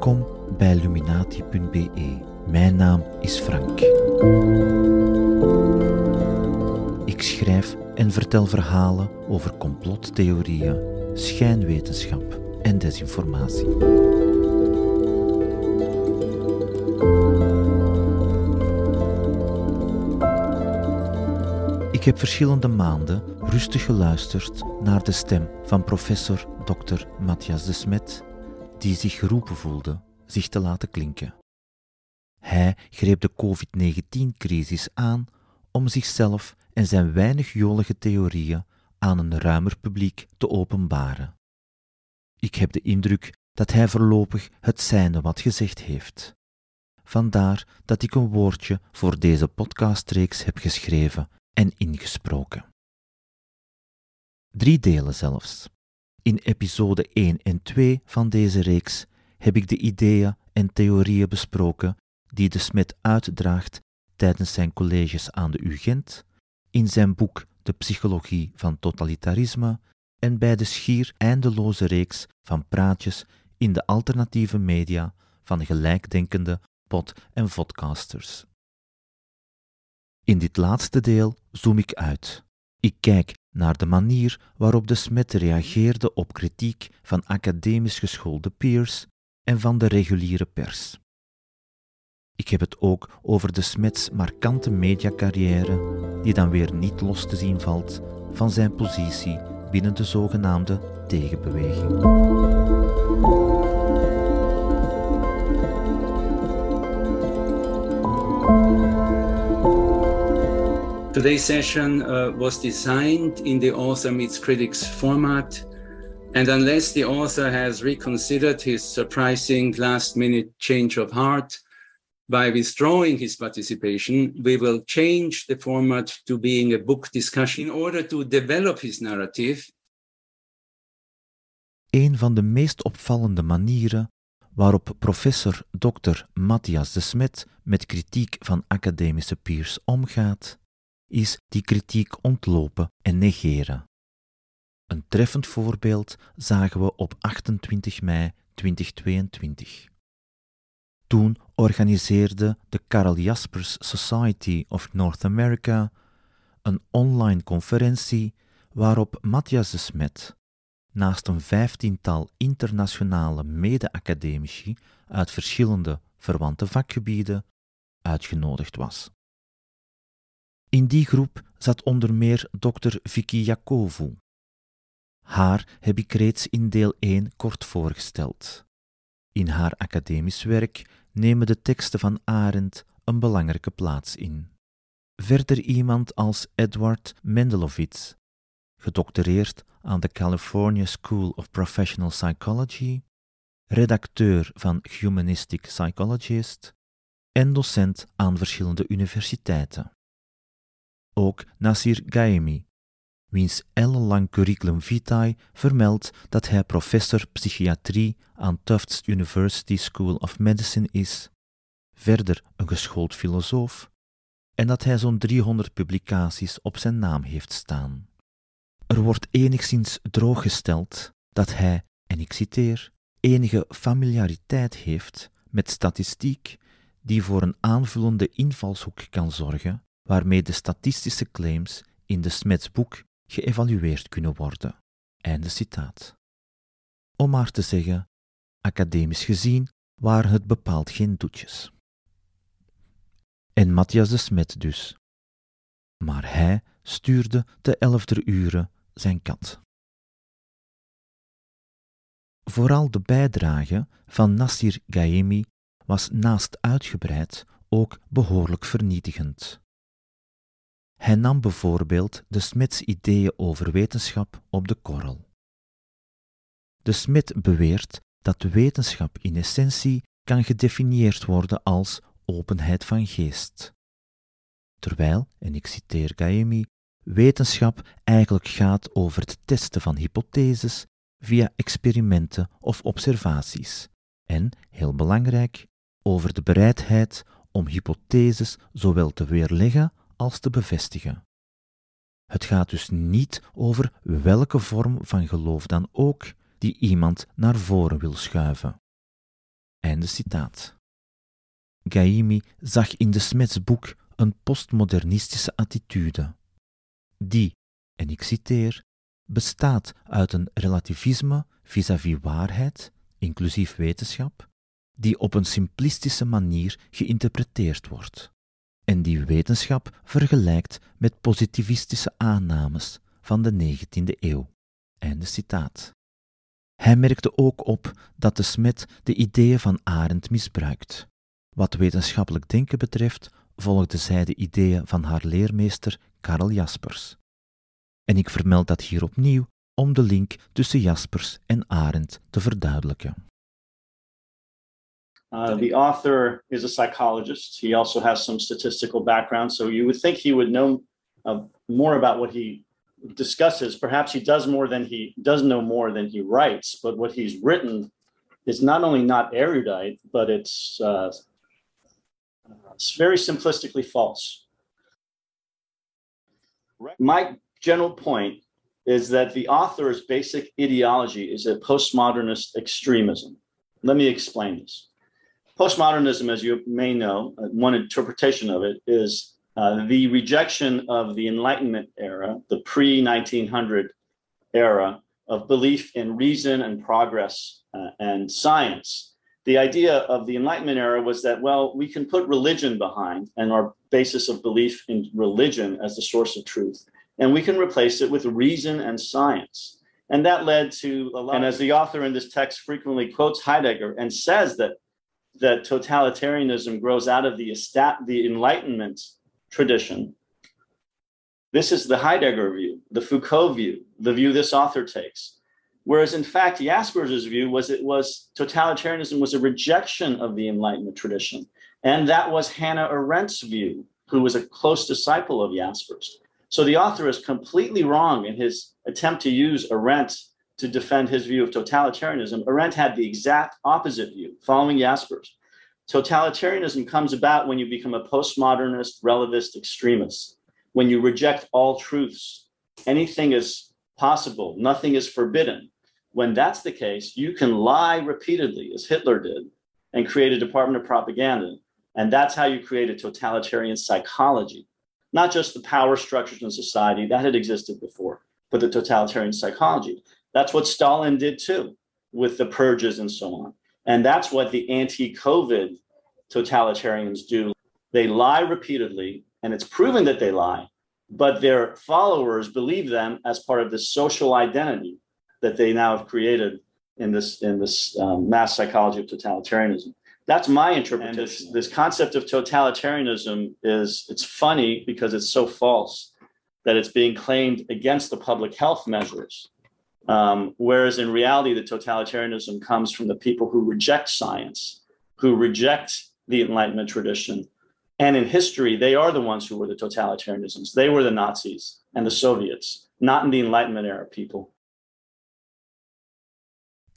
Welkom bij Luminati.be. Mijn naam is Frank. Ik schrijf en vertel verhalen over complottheorieën, schijnwetenschap en desinformatie. Ik heb verschillende maanden rustig geluisterd naar de stem van professor Dr. Matthias de Smet, die zich geroepen voelde zich te laten klinken. Hij greep de COVID-19-crisis aan om zichzelf en zijn weinig jolige theorieën aan een ruimer publiek te openbaren. Ik heb de indruk dat hij voorlopig het zijne wat gezegd heeft. Vandaar dat ik een woordje voor deze podcastreeks heb geschreven en ingesproken. Drie delen zelfs. In episode 1 en 2 van deze reeks heb ik de ideeën en theorieën besproken die de Smet uitdraagt tijdens zijn colleges aan de UGent, in zijn boek De Psychologie van Totalitarisme en bij de schier eindeloze reeks van praatjes in de alternatieve media van gelijkdenkende pod- en vodcasters. In dit laatste deel zoom ik uit. Ik kijk naar de manier waarop de Smet reageerde op kritiek van academisch geschoolde peers en van de reguliere pers. Ik heb het ook over de Smets markante mediacarrière, die dan weer niet los te zien valt van zijn positie binnen de zogenaamde tegenbeweging. Today's session uh, was designed in the author meets critics format, and unless the author has reconsidered his surprising last minute change of heart by withdrawing his participation, we will change the format to being a book discussion in order to develop his narrative. Een van de meest opvallende manieren waarop professor Dr. Matthias de Smet met kritiek van academische peers omgaat, is die kritiek ontlopen en negeren. Een treffend voorbeeld zagen we op 28 mei 2022. Toen organiseerde de Karel Jaspers Society of North America een online conferentie waarop Matthias de Smet, naast een vijftiental internationale mede-academici uit verschillende verwante vakgebieden, uitgenodigd was. In die groep zat onder meer dokter Vicky Jakovu. Haar heb ik reeds in deel 1 kort voorgesteld. In haar academisch werk nemen de teksten van Arendt een belangrijke plaats in. Verder iemand als Edward Mendelovitz, gedoctoreerd aan de California School of Professional Psychology, redacteur van Humanistic Psychologist en docent aan verschillende universiteiten. Ook Nasir Gaemi, wiens ellenlang curriculum vitae vermeldt dat hij professor psychiatrie aan Tufts University School of Medicine is, verder een geschoold filosoof, en dat hij zo'n 300 publicaties op zijn naam heeft staan. Er wordt enigszins drooggesteld dat hij, en ik citeer, enige familiariteit heeft met statistiek die voor een aanvullende invalshoek kan zorgen, waarmee de statistische claims in de Smets boek geëvalueerd kunnen worden. Einde citaat. Om maar te zeggen, academisch gezien waren het bepaald geen doetjes. En Matthias de Smet dus. Maar hij stuurde te elfder uren zijn kat. Vooral de bijdrage van Nassir Gaemi was naast uitgebreid ook behoorlijk vernietigend. Hij nam bijvoorbeeld de Smits ideeën over wetenschap op de korrel. De Smit beweert dat wetenschap in essentie kan gedefinieerd worden als openheid van geest. Terwijl, en ik citeer Gaemi, wetenschap eigenlijk gaat over het testen van hypotheses via experimenten of observaties en, heel belangrijk, over de bereidheid om hypotheses zowel te weerleggen als te bevestigen. Het gaat dus niet over welke vorm van geloof dan ook die iemand naar voren wil schuiven. Einde citaat. Gaimi zag in de Smets boek een postmodernistische attitude, die, en ik citeer, bestaat uit een relativisme vis-à-vis waarheid, inclusief wetenschap, die op een simplistische manier geïnterpreteerd wordt en die wetenschap vergelijkt met positivistische aannames van de 19e eeuw. Einde citaat. Hij merkte ook op dat de Smet de ideeën van Arendt misbruikt. Wat wetenschappelijk denken betreft, volgde zij de ideeën van haar leermeester Karl Jaspers. En ik vermeld dat hier opnieuw om de link tussen Jaspers en Arendt te verduidelijken. Uh, the author is a psychologist. He also has some statistical background, so you would think he would know uh, more about what he discusses. Perhaps he does more than he does know more than he writes. But what he's written is not only not erudite, but it's uh, it's very simplistically false. My general point is that the author's basic ideology is a postmodernist extremism. Let me explain this. Postmodernism, as you may know, uh, one interpretation of it is uh, the rejection of the Enlightenment era, the pre 1900 era of belief in reason and progress uh, and science. The idea of the Enlightenment era was that, well, we can put religion behind and our basis of belief in religion as the source of truth, and we can replace it with reason and science. And that led to a lot. And as the author in this text frequently quotes Heidegger and says that that totalitarianism grows out of the, the Enlightenment tradition. This is the Heidegger view, the Foucault view, the view this author takes. Whereas in fact, Jaspers's view was it was totalitarianism was a rejection of the Enlightenment tradition. And that was Hannah Arendt's view, who was a close disciple of Jaspers. So the author is completely wrong in his attempt to use Arendt to defend his view of totalitarianism. Arendt had the exact opposite view, following Jaspers. Totalitarianism comes about when you become a postmodernist, relativist extremist, when you reject all truths. Anything is possible, nothing is forbidden. When that's the case, you can lie repeatedly, as Hitler did, and create a department of propaganda. And that's how you create a totalitarian psychology, not just the power structures in society that had existed before, but the totalitarian psychology. That's what Stalin did too with the purges and so on. And that's what the anti COVID totalitarians do. They lie repeatedly, and it's proven that they lie, but their followers believe them as part of this social identity that they now have created in this, in this um, mass psychology of totalitarianism. That's my interpretation. This, this concept of totalitarianism is it's funny because it's so false that it's being claimed against the public health measures um, whereas in reality, the totalitarianism comes from the people who reject science, who reject the Enlightenment tradition. And in history, they are the ones who were the totalitarianisms. They were the Nazis and the Soviets, not in the Enlightenment era people.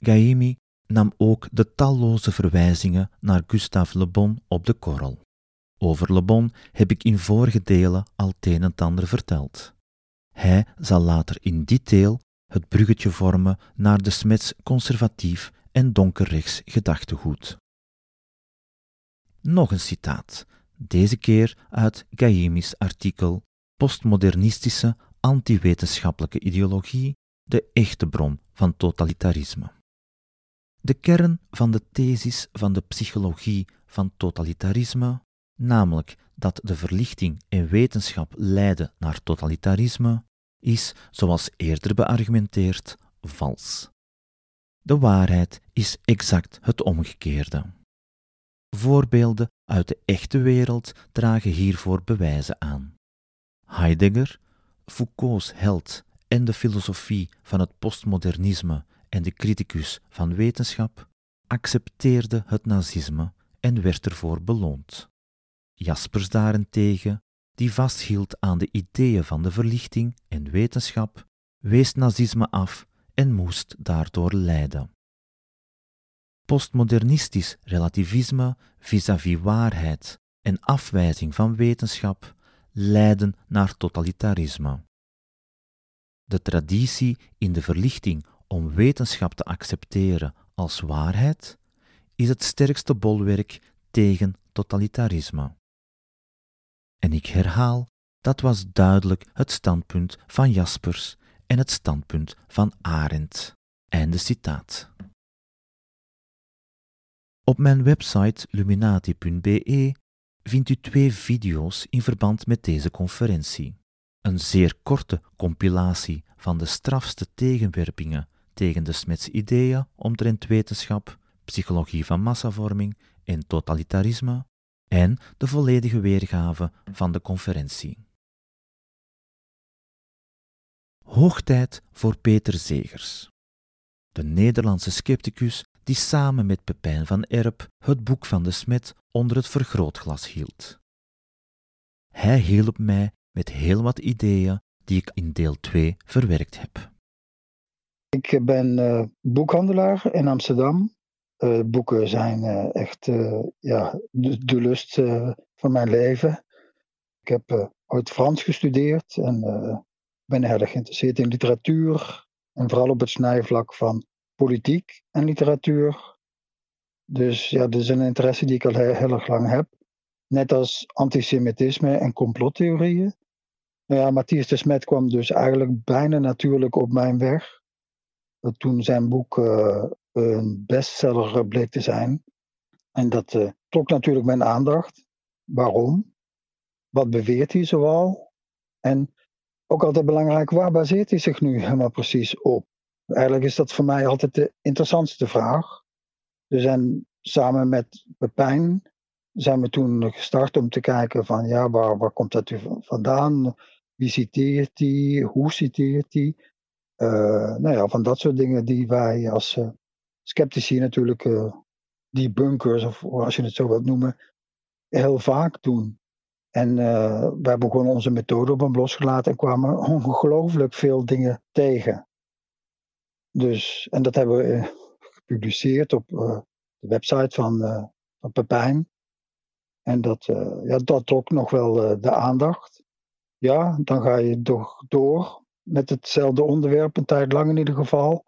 Gaimi nam ook de talloze verwijzingen naar Gustave Le Bon op de korrel. Over Le Bon heb ik in vorige delen al het een en ander verteld. Hij zal later in detail het bruggetje vormen naar de Smets conservatief en donkerrechts gedachtegoed. Nog een citaat, deze keer uit Gaimi's artikel Postmodernistische antiwetenschappelijke ideologie, de echte bron van totalitarisme. De kern van de thesis van de psychologie van totalitarisme, namelijk dat de verlichting en wetenschap leiden naar totalitarisme, is, zoals eerder beargumenteerd, vals. De waarheid is exact het omgekeerde. Voorbeelden uit de echte wereld dragen hiervoor bewijzen aan. Heidegger, Foucault's held en de filosofie van het postmodernisme en de criticus van wetenschap, accepteerde het nazisme en werd ervoor beloond. Jaspers daarentegen die vasthield aan de ideeën van de verlichting en wetenschap, wees nazisme af en moest daardoor lijden. Postmodernistisch relativisme vis-à-vis waarheid en afwijzing van wetenschap leiden naar totalitarisme. De traditie in de verlichting om wetenschap te accepteren als waarheid is het sterkste bolwerk tegen totalitarisme. En ik herhaal, dat was duidelijk het standpunt van Jaspers en het standpunt van Arendt. Citaat. Op mijn website luminati.be vindt u twee video's in verband met deze conferentie. Een zeer korte compilatie van de strafste tegenwerpingen tegen de Smets ideeën omtrent wetenschap, psychologie van massavorming en totalitarisme, en de volledige weergave van de conferentie. Hoog tijd voor Peter Zegers, de Nederlandse scepticus die samen met Pepijn van Erp het boek van de Smet onder het vergrootglas hield. Hij hielp mij met heel wat ideeën die ik in deel 2 verwerkt heb. Ik ben uh, boekhandelaar in Amsterdam. Uh, boeken zijn uh, echt ja, de, lust van mijn leven. Ik heb ooit Frans gestudeerd en ben erg geïnteresseerd in literatuur. En vooral op het snijvlak van politiek en literatuur. Dus ja, dat is een interesse die ik al heel, heel erg lang heb. Net als antisemitisme en complottheorieën. Nou ja, Matthias de Smet kwam dus eigenlijk bijna natuurlijk op mijn weg. Toen zijn boek uh, een bestseller bleek te zijn. En dat uh, trok natuurlijk mijn aandacht. Waarom? Wat beweert hij zoal? En ook altijd belangrijk, waar baseert hij zich nu helemaal precies op? Eigenlijk is dat voor mij altijd de interessantste vraag. We zijn samen met Pepijn zijn we toen gestart om te kijken van ja, waar, waar komt dat vandaan? Wie citeert hij? Hoe citeert hij? Uh, nou ja, van dat soort dingen die wij als uh, sceptici natuurlijk, uh, die bunkers, of als je het zo wilt noemen, heel vaak doen. En we hebben gewoon onze methode op hem losgelaten en kwamen ongelooflijk veel dingen tegen. Dus, en dat hebben we gepubliceerd op de website van, van Pepijn. En dat, ja, dat trok nog wel de aandacht ja, dan ga je toch door met hetzelfde onderwerp, een tijd lang in ieder geval.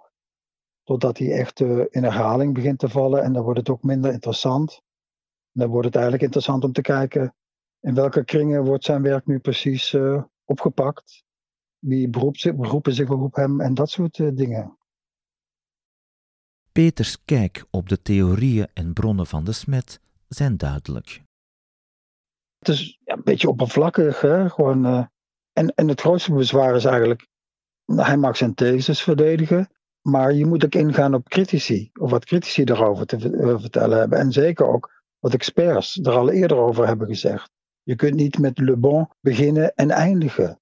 Totdat hij echt uh, in herhaling begint te vallen en dan wordt het ook minder interessant. En dan wordt het eigenlijk interessant om te kijken in welke kringen wordt zijn werk nu precies uh, opgepakt. Wie beroept, beroepen zich op hem en dat soort uh, dingen. Peters kijk op de theorieën en bronnen van de smet zijn duidelijk. Het is ja, een beetje oppervlakkig. Hè? Gewoon, en, en het grootste bezwaar is eigenlijk, hij mag zijn theses verdedigen, maar je moet ook ingaan op critici, of wat critici daarover te uh, vertellen hebben. En zeker ook wat experts er al eerder over hebben gezegd. Je kunt niet met Le Bon beginnen en eindigen.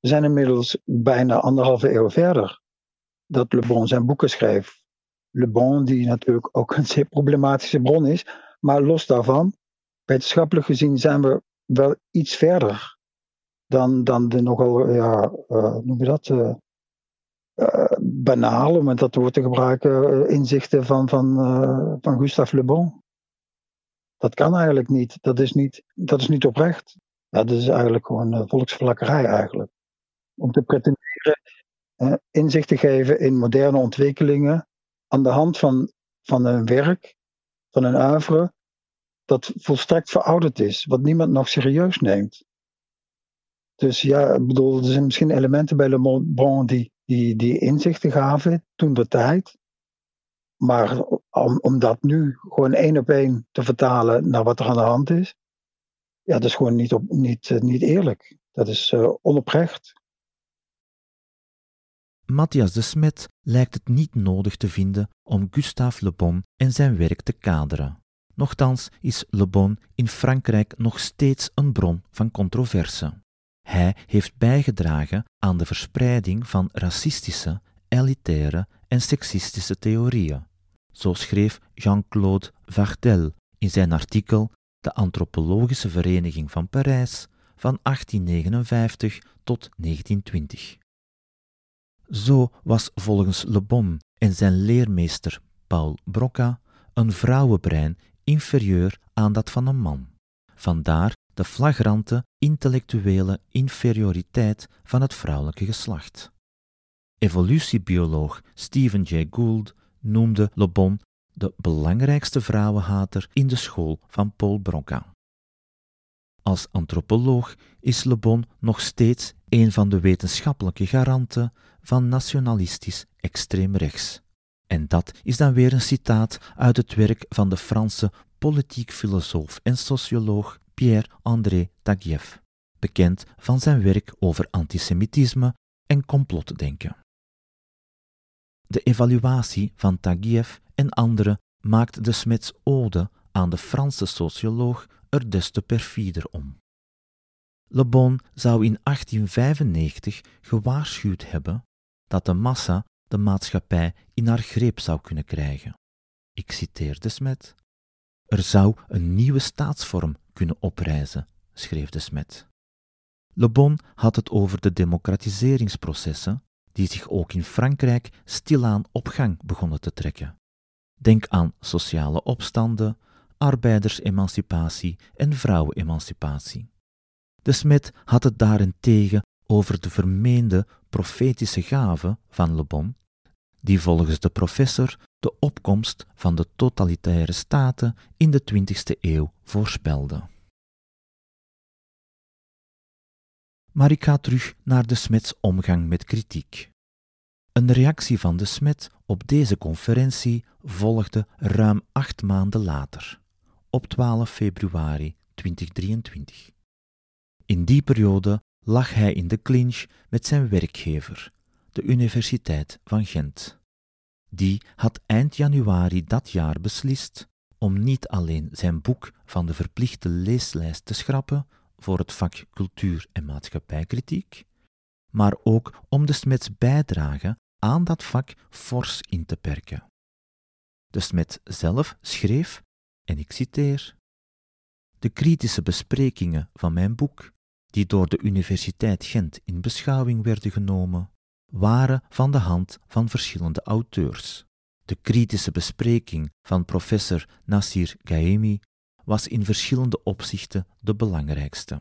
We zijn inmiddels bijna anderhalve eeuw verder dat Le Bon zijn boeken schreef. Le Bon, die natuurlijk ook een zeer problematische bron is, maar los daarvan, wetenschappelijk gezien zijn we wel iets verder dan, dan de nogal, ja, uh, noem je dat, uh, banale, om dat woord te gebruiken, inzichten van, van, van Gustave Le Bon. Dat kan eigenlijk niet. Dat is niet, dat is niet oprecht. Dat is eigenlijk gewoon volksvlakkerij eigenlijk. Om te pretenderen inzicht te geven in moderne ontwikkelingen aan de hand van, van een werk, van een oeuvre, dat volstrekt verouderd is, wat niemand nog serieus neemt. Dus ja, ik bedoel, er zijn misschien elementen bij Le Bon die, die, die inzichten gaven toen de tijd. Maar om, om dat nu gewoon één op één te vertalen naar wat er aan de hand is, ja, dat is gewoon niet, op, niet, uh, niet eerlijk. Dat is uh, onoprecht. Matthias de Smet lijkt het niet nodig te vinden om Gustave Le Bon en zijn werk te kaderen. Nochtans is Le Bon in Frankrijk nog steeds een bron van controverse. Hij heeft bijgedragen aan de verspreiding van racistische, elitaire en seksistische theorieën. Zo schreef Jean-Claude Vartel in zijn artikel De Antropologische Vereniging van Parijs van 1859 tot 1920. Zo was volgens Le Bon en zijn leermeester Paul Broca een vrouwenbrein inferieur aan dat van een man. Vandaar de flagrante intellectuele inferioriteit van het vrouwelijke geslacht. Evolutiebioloog Stephen Jay Gould noemde Le Bon de belangrijkste vrouwenhater in de school van Paul Broca. Als antropoloog is Le Bon nog steeds een van de wetenschappelijke garanten van nationalistisch extreem rechts. En dat is dan weer een citaat uit het werk van de Franse politiek filosoof en socioloog Pierre-André Taguieff, bekend van zijn werk over antisemitisme en complotdenken. De evaluatie van Taguieff en anderen maakt de Smets ode aan de Franse socioloog er des te perfider om. Le Bon zou in 1895 gewaarschuwd hebben dat de massa de maatschappij in haar greep zou kunnen krijgen. Ik citeer de Smet. Er zou een nieuwe staatsvorm kunnen oprijzen, schreef de Smet. Le Bon had het over de democratiseringsprocessen die zich ook in Frankrijk stilaan op gang begonnen te trekken. Denk aan sociale opstanden, arbeidersemancipatie en vrouwenemancipatie. De Smet had het daarentegen over de vermeende profetische gave van Le Bon, die volgens de professor de opkomst van de totalitaire staten in de 20e eeuw voorspelde. Maar ik ga terug naar de Smets omgang met kritiek. Een reactie van de Smet op deze conferentie volgde ruim acht maanden later, op 12 februari 2023. In die periode lag hij in de clinch met zijn werkgever, de Universiteit van Gent. Die had eind januari dat jaar beslist om niet alleen zijn boek van de verplichte leeslijst te schrappen voor het vak cultuur en maatschappijkritiek, maar ook om de Smets bijdrage aan dat vak fors in te perken. De Smet zelf schreef, en ik citeer: De kritische besprekingen van mijn boek die door de Universiteit Gent in beschouwing werden genomen, waren van de hand van verschillende auteurs. De kritische bespreking van professor Nassir Gaemi was in verschillende opzichten de belangrijkste.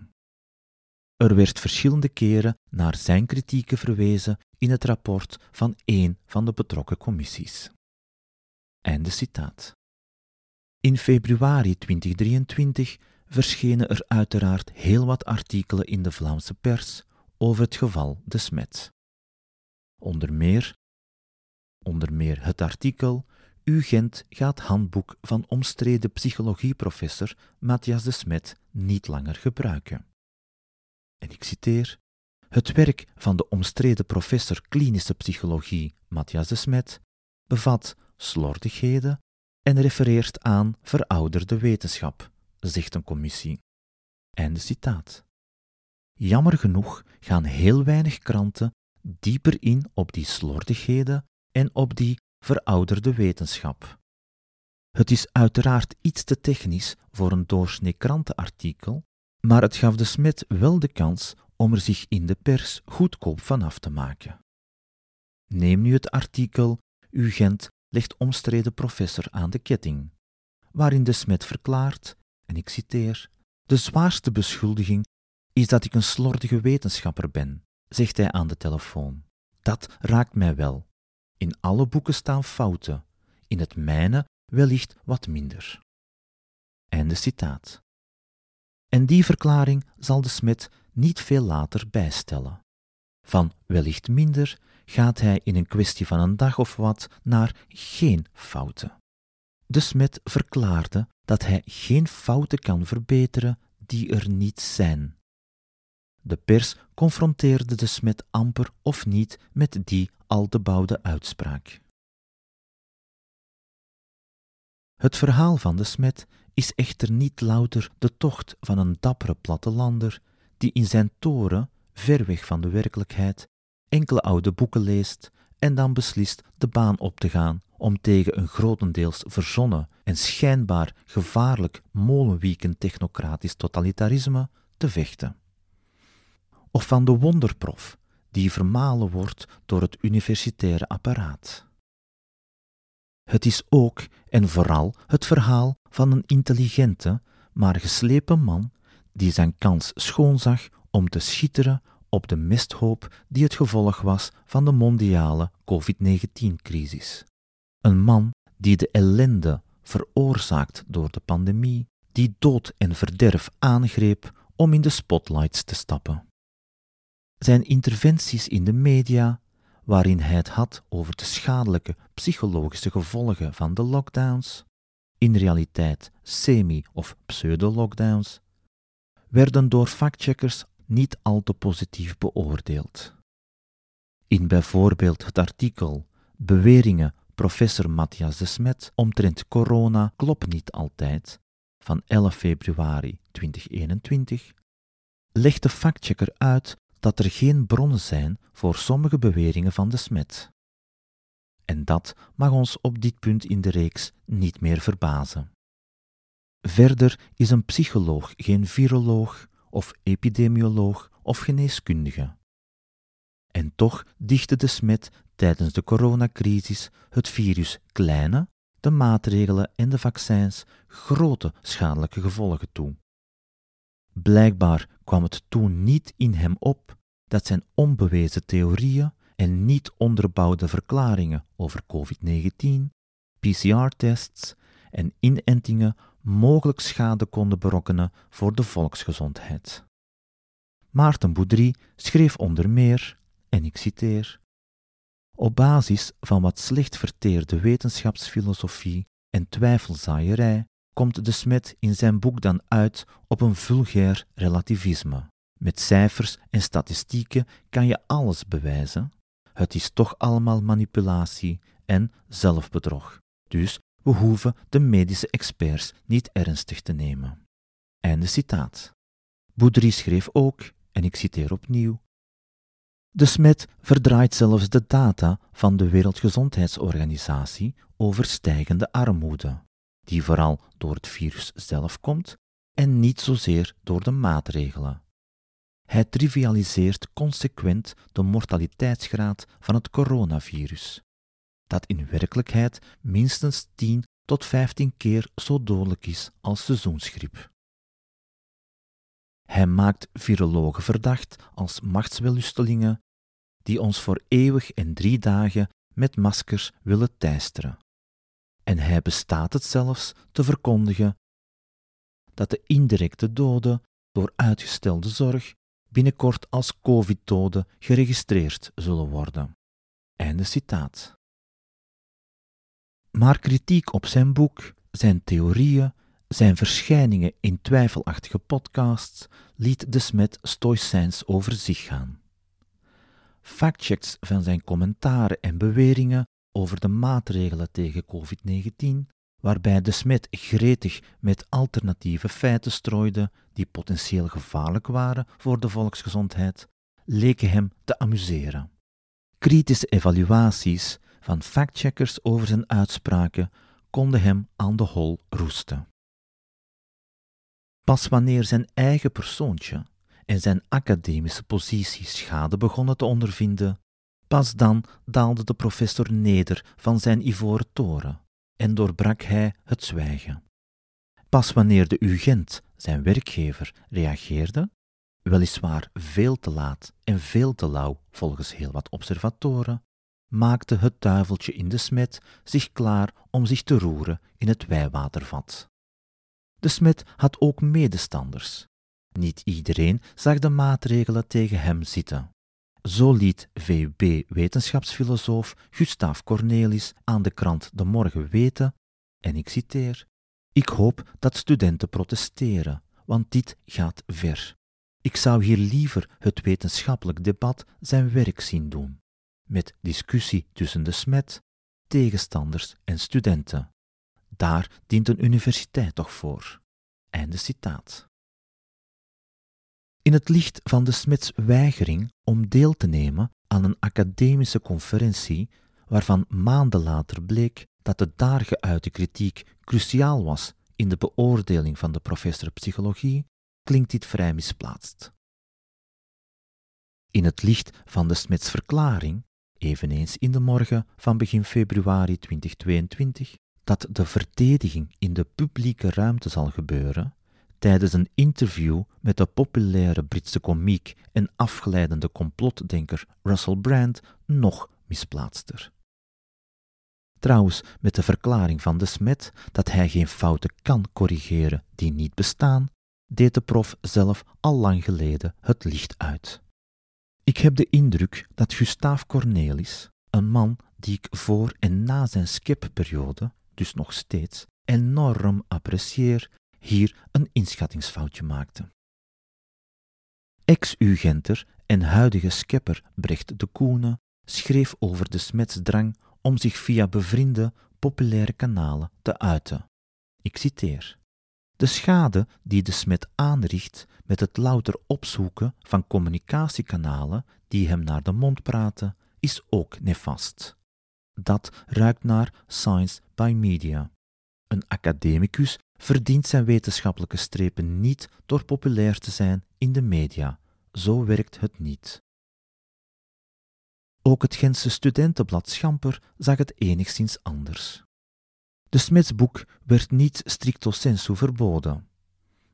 Er werd verschillende keren naar zijn kritieken verwezen in het rapport van één van de betrokken commissies. Einde citaat. In februari 2023 verschenen er uiteraard heel wat artikelen in de Vlaamse pers over het geval De Smet. Onder meer, onder meer het artikel UGent gaat handboek van omstreden psychologieprofessor Matthias de Smet niet langer gebruiken. En ik citeer: Het werk van de omstreden professor klinische psychologie Matthias de Smet bevat slordigheden en refereert aan verouderde wetenschap zegt een commissie. Einde citaat. Jammer genoeg gaan heel weinig kranten dieper in op die slordigheden en op die verouderde wetenschap. Het is uiteraard iets te technisch voor een doorsnee krantenartikel, maar het gaf de smet wel de kans om er zich in de pers goedkoop van af te maken. Neem nu het artikel UGent legt omstreden professor aan de ketting, waarin de smet verklaart en ik citeer: De zwaarste beschuldiging is dat ik een slordige wetenschapper ben, zegt hij aan de telefoon. Dat raakt mij wel. In alle boeken staan fouten, in het mijne wellicht wat minder. Einde citaat. En die verklaring zal de smid niet veel later bijstellen. Van wellicht minder gaat hij in een kwestie van een dag of wat naar geen fouten. De smid verklaarde dat hij geen fouten kan verbeteren die er niet zijn. De pers confronteerde de smet amper of niet met die al te bouwde uitspraak. Het verhaal van de smet is echter niet louter de tocht van een dappere plattelander die in zijn toren, ver weg van de werkelijkheid, enkele oude boeken leest en dan beslist de baan op te gaan om tegen een grotendeels verzonnen en schijnbaar gevaarlijk molenwiekend technocratisch totalitarisme te vechten. Of van de wonderprof die vermalen wordt door het universitaire apparaat. Het is ook en vooral het verhaal van een intelligente, maar geslepen man die zijn kans schoonzag om te schitteren op de mesthoop die het gevolg was van de mondiale COVID-19-crisis. Een man die de ellende, veroorzaakt door de pandemie, die dood en verderf aangreep om in de spotlights te stappen. Zijn interventies in de media, waarin hij het had over de schadelijke psychologische gevolgen van de lockdowns, in realiteit semi- of pseudo-lockdowns, werden door factcheckers niet al te positief beoordeeld. In bijvoorbeeld het artikel Beweringen professor Matthias de Smet omtrent corona klopt niet altijd van 11 februari 2021 legt de factchecker uit dat er geen bronnen zijn voor sommige beweringen van de Smet. En dat mag ons op dit punt in de reeks niet meer verbazen. Verder is een psycholoog geen viroloog of epidemioloog of geneeskundige. En toch dichtte de smet tijdens de coronacrisis het virus kleine, de maatregelen en de vaccins grote schadelijke gevolgen toe. Blijkbaar kwam het toen niet in hem op dat zijn onbewezen theorieën en niet onderbouwde verklaringen over COVID-19, PCR-tests en inentingen mogelijk schade konden berokkenen voor de volksgezondheid. Maarten Boudry schreef onder meer, en ik citeer, op basis van wat slecht verteerde wetenschapsfilosofie en twijfelzaaierij komt de smet in zijn boek dan uit op een vulgair relativisme. Met cijfers en statistieken kan je alles bewijzen. Het is toch allemaal manipulatie en zelfbedrog. Dus we hoeven de medische experts niet ernstig te nemen. Einde citaat. Boudry schreef ook, en ik citeer opnieuw, de smet verdraait zelfs de data van de Wereldgezondheidsorganisatie over stijgende armoede, die vooral door het virus zelf komt en niet zozeer door de maatregelen. Hij trivialiseert consequent de mortaliteitsgraad van het coronavirus, dat in werkelijkheid minstens 10 tot 15 keer zo dodelijk is als seizoensgriep. Hij maakt virologen verdacht als machtswellustelingen die ons voor eeuwig en drie dagen met maskers willen teisteren. En hij bestaat het zelfs te verkondigen dat de indirecte doden door uitgestelde zorg binnenkort als COVID-doden geregistreerd zullen worden. Einde citaat. Maar kritiek op zijn boek, zijn theorieën, zijn verschijningen in twijfelachtige podcasts liet de smet stoïcijns over zich gaan. Factchecks van zijn commentaren en beweringen over de maatregelen tegen COVID-19, waarbij de smet gretig met alternatieve feiten strooide die potentieel gevaarlijk waren voor de volksgezondheid, leken hem te amuseren. Kritische evaluaties van factcheckers over zijn uitspraken konden hem aan de hol roesten. Pas wanneer zijn eigen persoontje en zijn academische positie schade begonnen te ondervinden, pas dan daalde de professor neder van zijn ivoren toren en doorbrak hij het zwijgen. Pas wanneer de UGent, zijn werkgever, reageerde, weliswaar veel te laat en veel te lauw volgens heel wat observatoren, maakte het duiveltje in de smet zich klaar om zich te roeren in het wijwatervat. De smet had ook medestanders. Niet iedereen zag de maatregelen tegen hem zitten. Zo liet VUB-wetenschapsfilosoof Gustav Cornelis aan de krant De Morgen weten, en ik citeer, Ik hoop dat studenten protesteren, want dit gaat ver. Ik zou hier liever het wetenschappelijk debat zijn werk zien doen, met discussie tussen de smet, tegenstanders en studenten. Daar dient een universiteit toch voor. Einde citaat. In het licht van de Smits weigering om deel te nemen aan een academische conferentie, waarvan maanden later bleek dat de daar geuite kritiek cruciaal was in de beoordeling van de professor psychologie, klinkt dit vrij misplaatst. In het licht van de Smits verklaring, eveneens in de morgen van begin februari 2022, dat de verdediging in de publieke ruimte zal gebeuren, tijdens een interview met de populaire Britse komiek en afgeleidende complotdenker Russell Brand nog misplaatster. Trouwens, met de verklaring van de smet dat hij geen fouten kan corrigeren die niet bestaan, deed de prof zelf al lang geleden het licht uit. Ik heb de indruk dat Gustaaf Cornelis, een man die ik voor en na zijn skipperiode, dus nog steeds, enorm apprecieer, hier een inschattingsfoutje maakte. Ex-Ugenter en huidige skepper Brecht de Koene schreef over de smetsdrang om zich via bevriende, populaire kanalen te uiten. Ik citeer. De schade die de smet aanricht met het louter opzoeken van communicatiekanalen die hem naar de mond praten, is ook nefast. Dat ruikt naar science by media. Een academicus verdient zijn wetenschappelijke strepen niet door populair te zijn in de media. Zo werkt het niet. Ook het Gentse studentenblad Schamper zag het enigszins anders. De Smetsboek werd niet stricto sensu verboden,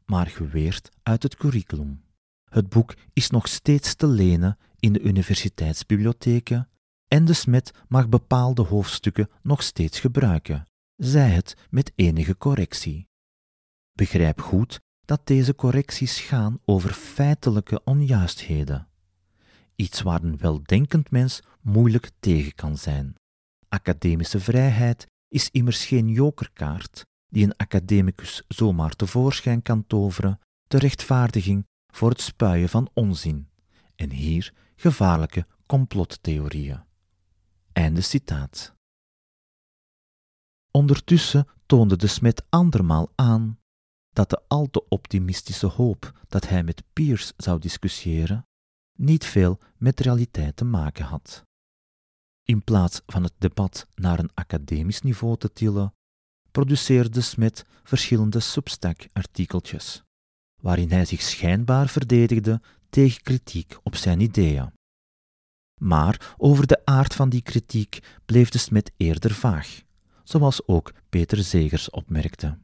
maar geweerd uit het curriculum. Het boek is nog steeds te lenen in de universiteitsbibliotheken en de smet mag bepaalde hoofdstukken nog steeds gebruiken, zij het met enige correctie. Begrijp goed dat deze correcties gaan over feitelijke onjuistheden. Iets waar een weldenkend mens moeilijk tegen kan zijn. Academische vrijheid is immers geen jokerkaart die een academicus zomaar tevoorschijn kan toveren ter rechtvaardiging voor het spuien van onzin en hier gevaarlijke complottheorieën. Einde citaat. Ondertussen toonde de smet andermaal aan dat de al te optimistische hoop dat hij met Pierce zou discussiëren niet veel met realiteit te maken had. In plaats van het debat naar een academisch niveau te tillen, produceerde Smet verschillende Substack-artikeltjes, waarin hij zich schijnbaar verdedigde tegen kritiek op zijn ideeën. Maar over de aard van die kritiek bleef de Smet eerder vaag, zoals ook Peter Zegers opmerkte.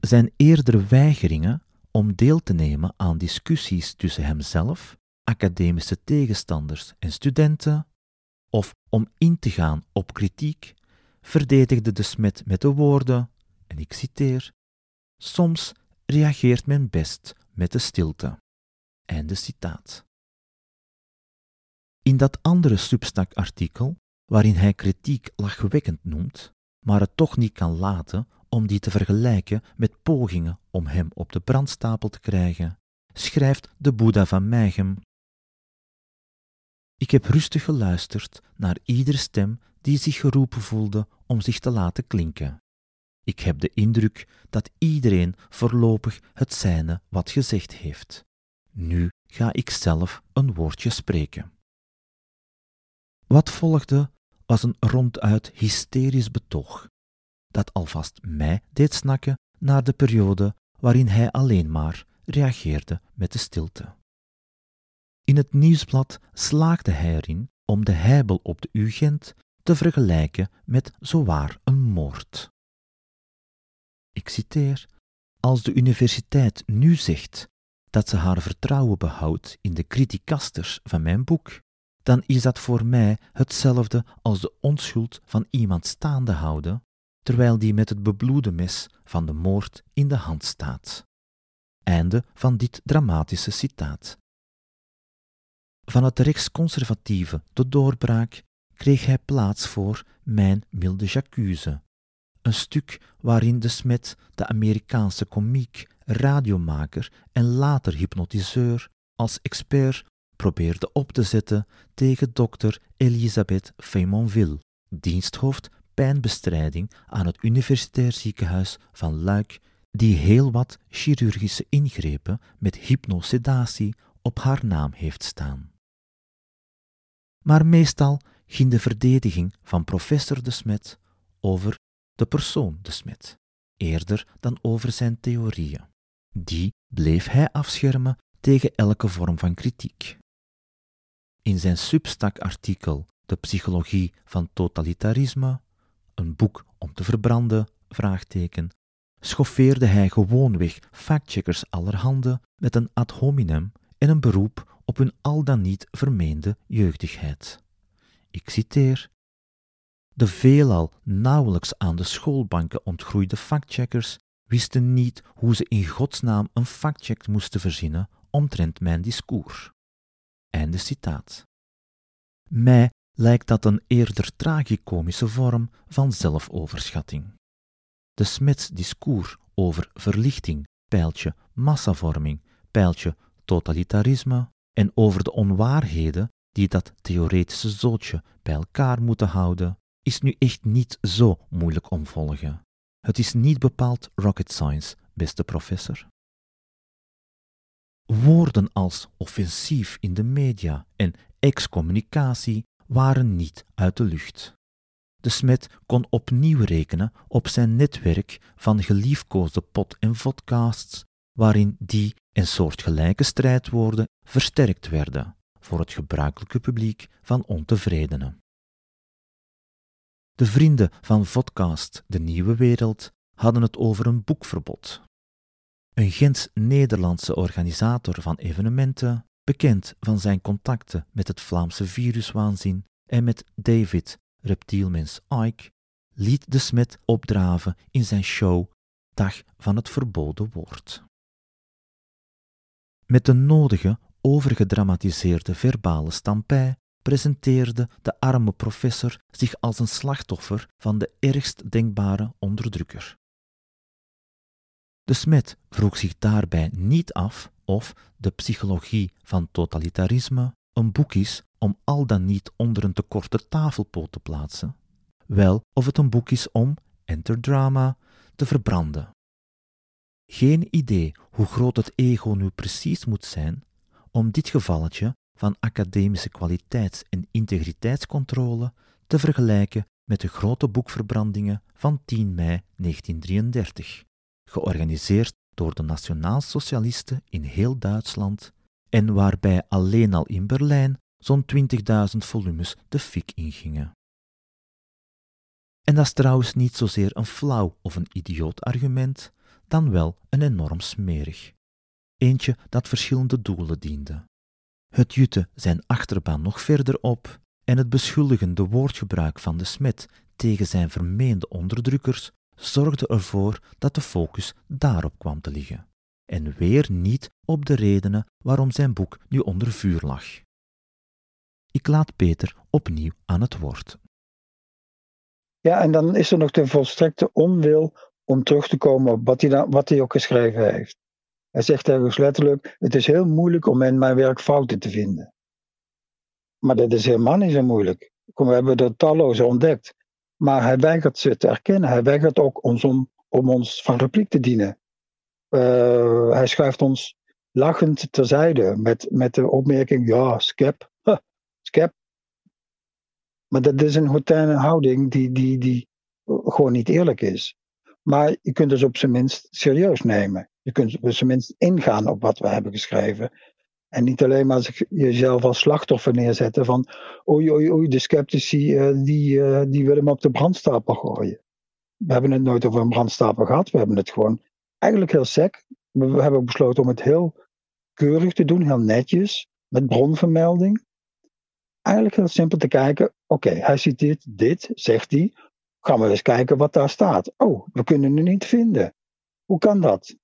Zijn eerdere weigeringen om deel te nemen aan discussies tussen hemzelf, academische tegenstanders en studenten, of om in te gaan op kritiek, verdedigde de smet met de woorden, en ik citeer, Soms reageert men best met de stilte. Einde citaat. In dat andere Substack-artikel, waarin hij kritiek lachwekkend noemt, maar het toch niet kan laten om die te vergelijken met pogingen om hem op de brandstapel te krijgen, schrijft de Boeddha van Meichem. Ik heb rustig geluisterd naar iedere stem die zich geroepen voelde om zich te laten klinken. Ik heb de indruk dat iedereen voorlopig het zijne wat gezegd heeft. Nu ga ik zelf een woordje spreken. Wat volgde was een ronduit hysterisch betoog, dat alvast mij deed snakken naar de periode waarin hij alleen maar reageerde met de stilte. In het nieuwsblad slaagde hij erin om de heibel op de UGent te vergelijken met zowaar een moord. Ik citeer: Als de universiteit nu zegt dat ze haar vertrouwen behoudt in de criticasters van mijn boek, dan is dat voor mij hetzelfde als de onschuld van iemand staande houden, terwijl die met het bebloede mes van de moord in de hand staat. Einde van dit dramatische citaat. Van het rechtsconservatieve de doorbraak kreeg hij plaats voor Mijn milde Jacuse, een stuk waarin de Smet, de Amerikaanse komiek, radiomaker en later hypnotiseur, als expert probeerde op te zetten tegen dokter Elisabeth Feymonville, diensthoofd pijnbestrijding aan het Universitair Ziekenhuis van Luik, die heel wat chirurgische ingrepen met hypnosedatie op haar naam heeft staan. Maar meestal ging de verdediging van professor de Smet over de persoon de Smet, eerder dan over zijn theorieën. Die bleef hij afschermen tegen elke vorm van kritiek. In zijn Substack-artikel De psychologie van totalitarisme, een boek om te verbranden, vraagteken, schoffeerde hij gewoonweg factcheckers allerhande met een ad hominem en een beroep op hun al dan niet vermeende jeugdigheid. Ik citeer: De veelal nauwelijks aan de schoolbanken ontgroeide factcheckers wisten niet hoe ze in godsnaam een factcheck moesten verzinnen omtrent mijn discours. Einde citaat. Mij lijkt dat een eerder tragicomische vorm van zelfoverschatting. De Smits discours over verlichting, pijltje massavorming, pijltje totalitarisme en over de onwaarheden die dat theoretische zootje bij elkaar moeten houden, is nu echt niet zo moeilijk om volgen. Het is niet bepaald rocket science, beste professor. Woorden als offensief in de media en excommunicatie waren niet uit de lucht. De smet kon opnieuw rekenen op zijn netwerk van geliefkoosde pot- en vodcasts, waarin die en soortgelijke strijdwoorden versterkt werden voor het gebruikelijke publiek van ontevredenen. De vrienden van Vodcast De Nieuwe Wereld hadden het over een boekverbod. Een Gens-Nederlandse organisator van evenementen, bekend van zijn contacten met het Vlaamse viruswaanzin en met David, reptielmens Ike, liet de smet opdraven in zijn show Dag van het Verboden Woord. Met de nodige overgedramatiseerde verbale stampij presenteerde de arme professor zich als een slachtoffer van de ergst denkbare onderdrukker. De smet vroeg zich daarbij niet af of de psychologie van totalitarisme een boek is om al dan niet onder een te korte tafelpoot te plaatsen, wel of het een boek is om, enter drama, te verbranden. Geen idee hoe groot het ego nu precies moet zijn om dit gevalletje van academische kwaliteits- en integriteitscontrole te vergelijken met de grote boekverbrandingen van 10 mei 1933, georganiseerd door de nationaal-socialisten in heel Duitsland en waarbij alleen al in Berlijn zo'n 20.000 volumes de fik ingingen. En dat is trouwens niet zozeer een flauw of een idioot argument, dan wel een enorm smerig. Eentje dat verschillende doelen diende. Het jutte zijn achterban nog verder op en het beschuldigende woordgebruik van de smet tegen zijn vermeende onderdrukkers zorgde ervoor dat de focus daarop kwam te liggen, en weer niet op de redenen waarom zijn boek nu onder vuur lag. Ik laat Peter opnieuw aan het woord. Ja, en dan is er nog de volstrekte onwil om terug te komen op wat hij, wat hij ook geschreven heeft. Hij zegt ergens letterlijk: Het is heel moeilijk om in mijn werk fouten te vinden. Maar dat is helemaal niet zo moeilijk. Kom, we hebben er talloze ontdekt. Maar hij weigert ze te erkennen. Hij weigert ook ons om, om ons van repliek te dienen. Uh, hij schuift ons lachend terzijde met, met de opmerking: Ja, skep. Skep. Maar dat is een hautaine houding die, die, die gewoon niet eerlijk is. Maar je kunt dus op zijn minst serieus nemen. Je kunt op zijn minst ingaan op wat we hebben geschreven. En niet alleen maar jezelf als slachtoffer neerzetten van oei oei oei, de sceptici uh, die, uh, die willen me op de brandstapel gooien. We hebben het nooit over een brandstapel gehad. We hebben het gewoon eigenlijk heel sec. We hebben besloten om het heel keurig te doen, heel netjes, met bronvermelding. Eigenlijk heel simpel te kijken, oké, hij citeert dit, zegt hij. Gaan we eens kijken wat daar staat. Oh, we kunnen het niet vinden. Hoe kan dat?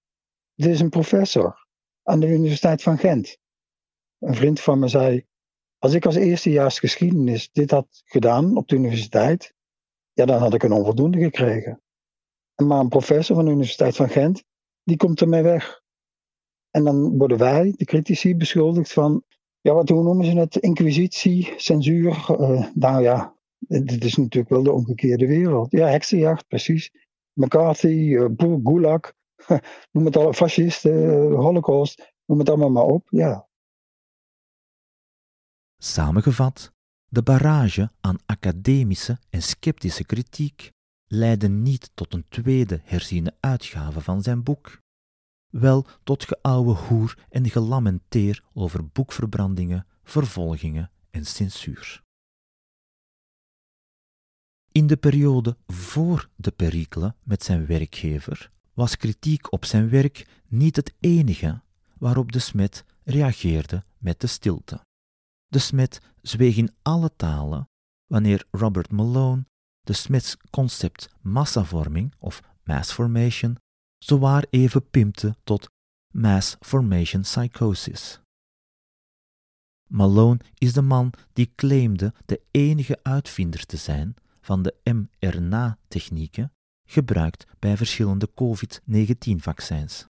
Dit is een professor aan de Universiteit van Gent. Een vriend van me zei: Als ik als eerstejaars geschiedenis dit had gedaan op de universiteit, ja, dan had ik een onvoldoende gekregen. Maar een professor van de Universiteit van Gent, die komt ermee weg. En dan worden wij, de critici, beschuldigd van, ja, wat hoe noemen ze het? Inquisitie, censuur. Uh, nou ja, dit is natuurlijk wel de omgekeerde wereld. Ja, heksenjacht, precies. McCarthy, uh, Gulag, noem het al, fascisten, holocaust, noem het allemaal maar op. Ja. Samengevat, de barrage aan academische en sceptische kritiek leidde niet tot een tweede herziene uitgave van zijn boek, wel tot geouwe hoer en gelamenteer over boekverbrandingen, vervolgingen en censuur. In de periode voor de perikelen met zijn werkgever was kritiek op zijn werk niet het enige waarop de smet reageerde met de stilte. De smet zweeg in alle talen wanneer Robert Malone, de Smiths concept massavorming of mass formation zowaar even pimpte tot mass formation psychosis. Malone is de man die claimde de enige uitvinder te zijn van de mRNA-technieken gebruikt bij verschillende COVID-19-vaccins.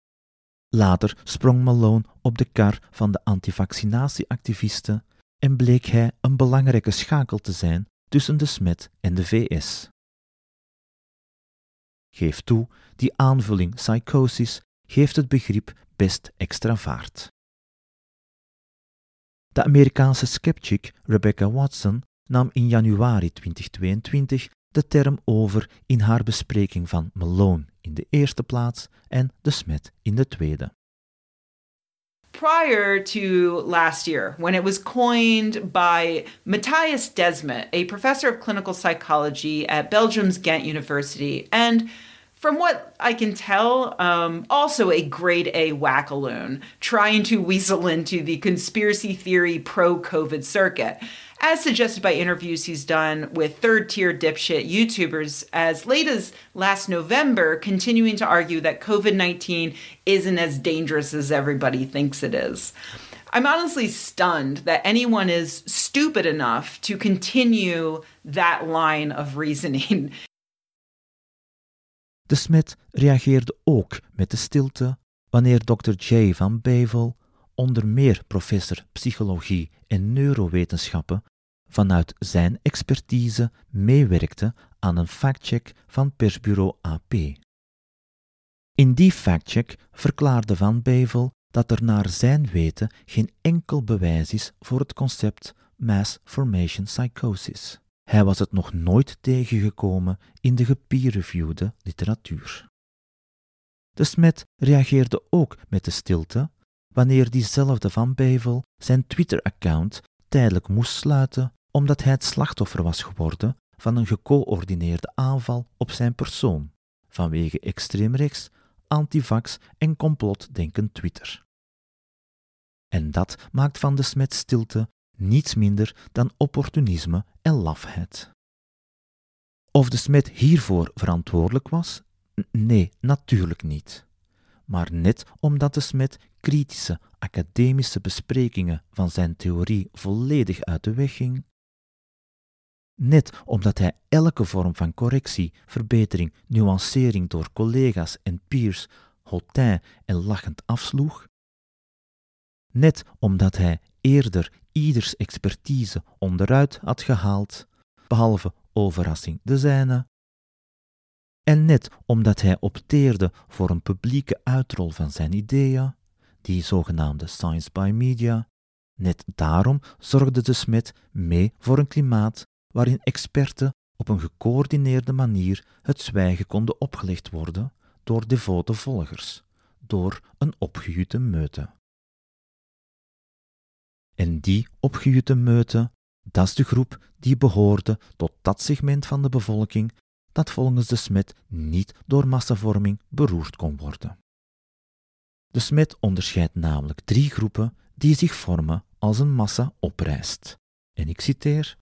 Later sprong Malone op de kar van de antivaccinatieactivisten en bleek hij een belangrijke schakel te zijn tussen de SMET en de VS. Geef toe, die aanvulling psychosis geeft het begrip best extra vaart. De Amerikaanse skeptic Rebecca Watson nam in januari 2022 de term over in haar bespreking van Malone in de eerste plaats en de Smet in de tweede. Prior to last year when it was coined by Matthias Desmet, a professor of clinical psychology at Belgium's Ghent University, and from what I can tell, um, also a grade A wackaloon trying to weasel into the conspiracy theory pro COVID circuit, as suggested by interviews he's done with third tier dipshit YouTubers as late as last November, continuing to argue that COVID 19 isn't as dangerous as everybody thinks it is. I'm honestly stunned that anyone is stupid enough to continue that line of reasoning. De Smit reageerde ook met de stilte wanneer Dr. J. van Bevel, onder meer professor psychologie en neurowetenschappen, vanuit zijn expertise meewerkte aan een factcheck van persbureau AP. In die factcheck verklaarde Van Bevel dat er naar zijn weten geen enkel bewijs is voor het concept mass formation psychosis. Hij was het nog nooit tegengekomen in de gepeer-reviewde literatuur. De Smet reageerde ook met de stilte wanneer diezelfde Van Bevel zijn Twitter-account tijdelijk moest sluiten omdat hij het slachtoffer was geworden van een gecoördineerde aanval op zijn persoon vanwege extreemrechts, antivax en complotdenkend Twitter. En dat maakt van de Smet stilte niets minder dan opportunisme en lafheid. Of de Smet hiervoor verantwoordelijk was? Nee, natuurlijk niet. Maar net omdat de Smet kritische academische besprekingen van zijn theorie volledig uit de weg ging, net omdat hij elke vorm van correctie, verbetering, nuancering door collega's en peers hautain en lachend afsloeg, net omdat hij eerder ieders expertise onderuit had gehaald, behalve overrassing de zijne. En net omdat hij opteerde voor een publieke uitrol van zijn ideeën, die zogenaamde science by media, net daarom zorgde de Smit mee voor een klimaat waarin experten op een gecoördineerde manier het zwijgen konden opgelegd worden door devote volgers, door een opgejutte meute. En die opgejutte meute, dat is de groep die behoorde tot dat segment van de bevolking dat volgens de Smet niet door massavorming beroerd kon worden. De Smet onderscheidt namelijk drie groepen die zich vormen als een massa oprijst. En ik citeer: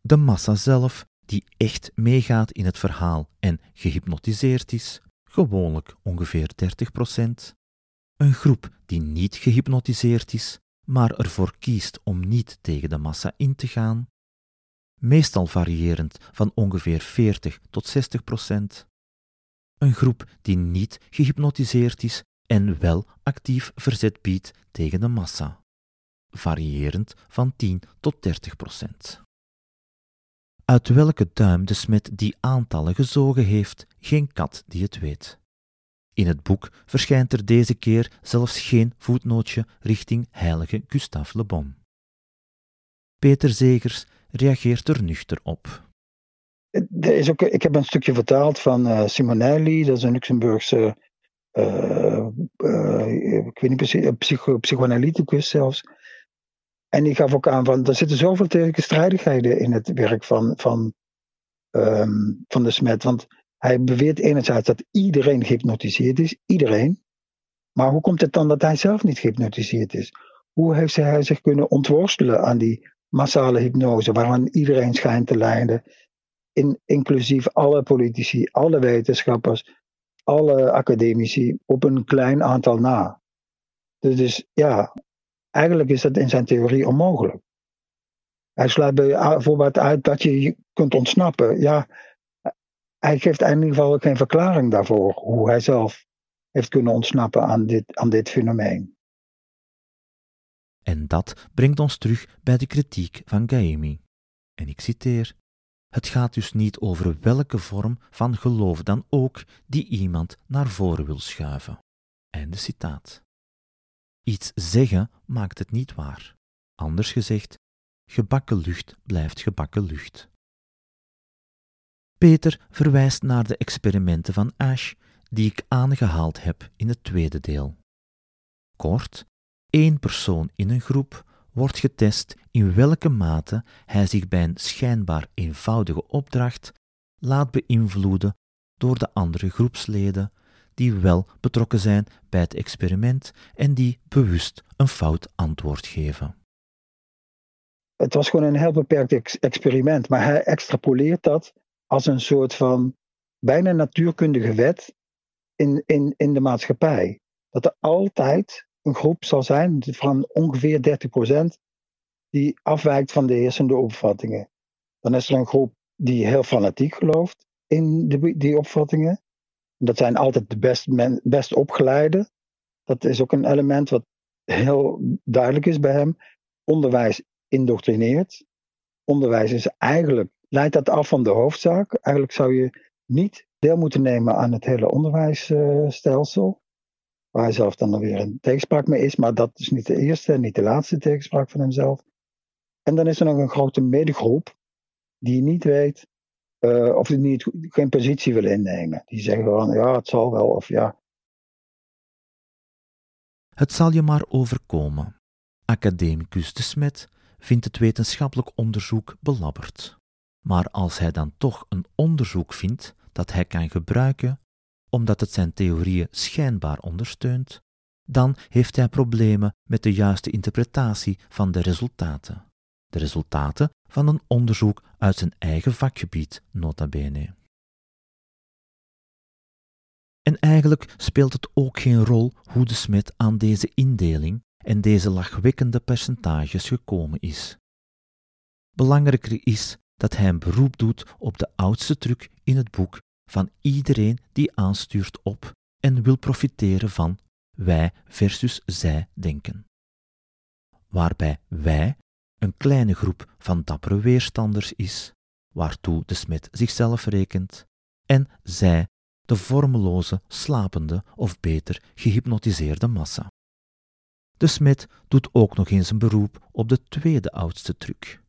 De massa zelf, die echt meegaat in het verhaal en gehypnotiseerd is, gewoonlijk ongeveer 30%. Een groep die niet gehypnotiseerd is, maar ervoor kiest om niet tegen de massa in te gaan, meestal variërend van ongeveer 40 tot 60 procent. Een groep die niet gehypnotiseerd is en wel actief verzet biedt tegen de massa, variërend van 10 tot 30 procent. Uit welke duim de smet die aantallen gezogen heeft, geen kat die het weet. In het boek verschijnt er deze keer zelfs geen voetnootje richting heilige Gustave Le Bon. Peter Zegers reageert er nuchter op. Er is ook, ik heb een stukje vertaald van uh, Simonelli, dat is een Luxemburgse, uh, ik weet niet precies, psycho, psychoanalyticus zelfs. En die gaf ook aan van, er zitten zoveel tegenstrijdigheden in het werk van, van, um, van de Smet. Want hij beweert enerzijds dat iedereen gehypnotiseerd is, iedereen. Maar hoe komt het dan dat hij zelf niet gehypnotiseerd is? Hoe heeft hij zich kunnen ontworstelen aan die massale hypnose, waaraan iedereen schijnt te lijden? in, inclusief alle politici, alle wetenschappers, alle academici op een klein aantal na. Dus, dus ja, eigenlijk is dat in zijn theorie onmogelijk. Hij sluit bijvoorbeeld uit dat je kunt ontsnappen. Ja, hij geeft in ieder geval geen verklaring daarvoor hoe hij zelf heeft kunnen ontsnappen aan dit, aan dit fenomeen. En dat brengt ons terug bij de kritiek van Gaemi. En ik citeer: Het gaat dus niet over welke vorm van geloof dan ook die iemand naar voren wil schuiven. Einde citaat. Iets zeggen maakt het niet waar. Anders gezegd, gebakken lucht blijft gebakken lucht. Peter verwijst naar de experimenten van Ash die ik aangehaald heb in het tweede deel. Kort, één persoon in een groep wordt getest in welke mate hij zich bij een schijnbaar eenvoudige opdracht laat beïnvloeden door de andere groepsleden die wel betrokken zijn bij het experiment en die bewust een fout antwoord geven. Het was gewoon een heel beperkt experiment, maar hij extrapoleert dat als een soort van bijna natuurkundige wet in, in, in de maatschappij. Dat er altijd een groep zal zijn van ongeveer 30% die afwijkt van de heersende opvattingen. Dan is er een groep die heel fanatiek gelooft in die opvattingen. Dat zijn altijd de best, best opgeleide. Dat is ook een element wat heel duidelijk is bij hem. Onderwijs indoctrineert. Onderwijs is eigenlijk, leidt dat af van de hoofdzaak. Eigenlijk zou je niet deel moeten nemen aan het hele onderwijsstelsel. Waar hij zelf dan weer een tegenspraak mee is. Maar dat is niet de eerste en niet de laatste tegenspraak van hemzelf. En dan is er nog een grote medegroep die niet weet uh, of die niet, geen positie wil innemen. Die zeggen gewoon, ja, het zal wel, of ja. Het zal je maar overkomen. Academicus de Smet vindt het wetenschappelijk onderzoek belabberd. Maar als hij dan toch een onderzoek vindt dat hij kan gebruiken, omdat het zijn theorieën schijnbaar ondersteunt, dan heeft hij problemen met de juiste interpretatie van de resultaten. De resultaten van een onderzoek uit zijn eigen vakgebied, nota bene. En eigenlijk speelt het ook geen rol hoe de Smit aan deze indeling en deze lachwekkende percentages gekomen is. Belangrijker is dat hij een beroep doet op de oudste truc in het boek van iedereen die aanstuurt op en wil profiteren van wij versus zij denken. Waarbij wij een kleine groep van dappere weerstanders is, waartoe de smid zichzelf rekent, en zij de vormeloze, slapende of beter gehypnotiseerde massa. De smid doet ook nog eens een beroep op de tweede oudste truc.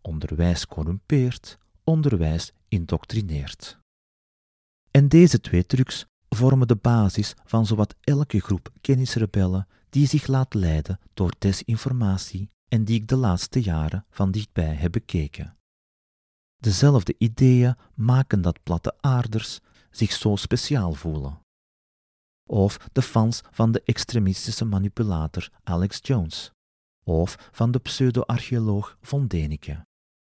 Onderwijs corrumpeert, onderwijs indoctrineert. En deze twee trucs vormen de basis van zowat elke groep kennisrebellen die zich laat leiden door desinformatie en die ik de laatste jaren van dichtbij heb bekeken. Dezelfde ideeën maken dat platte aarders zich zo speciaal voelen. Of de fans van de extremistische manipulator Alex Jones. Of van de pseudo-archeoloog von Denike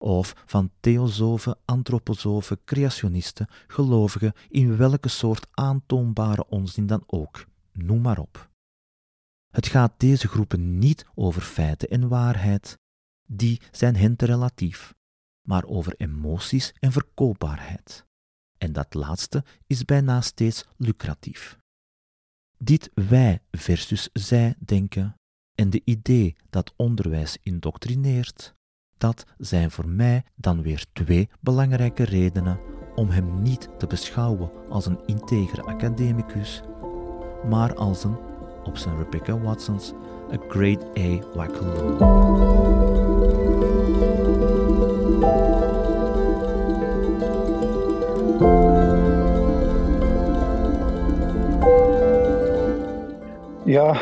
of van theosofen, antroposofen, creationisten, gelovigen in welke soort aantoonbare onzin dan ook, noem maar op. Het gaat deze groepen niet over feiten en waarheid, die zijn hen te relatief, maar over emoties en verkoopbaarheid. En dat laatste is bijna steeds lucratief. Dit wij versus zij denken en de idee dat onderwijs indoctrineert, dat zijn voor mij dan weer twee belangrijke redenen om hem niet te beschouwen als een integer academicus, maar als een, op zijn Rebecca Watsons, a grade A wackaloon. Ja,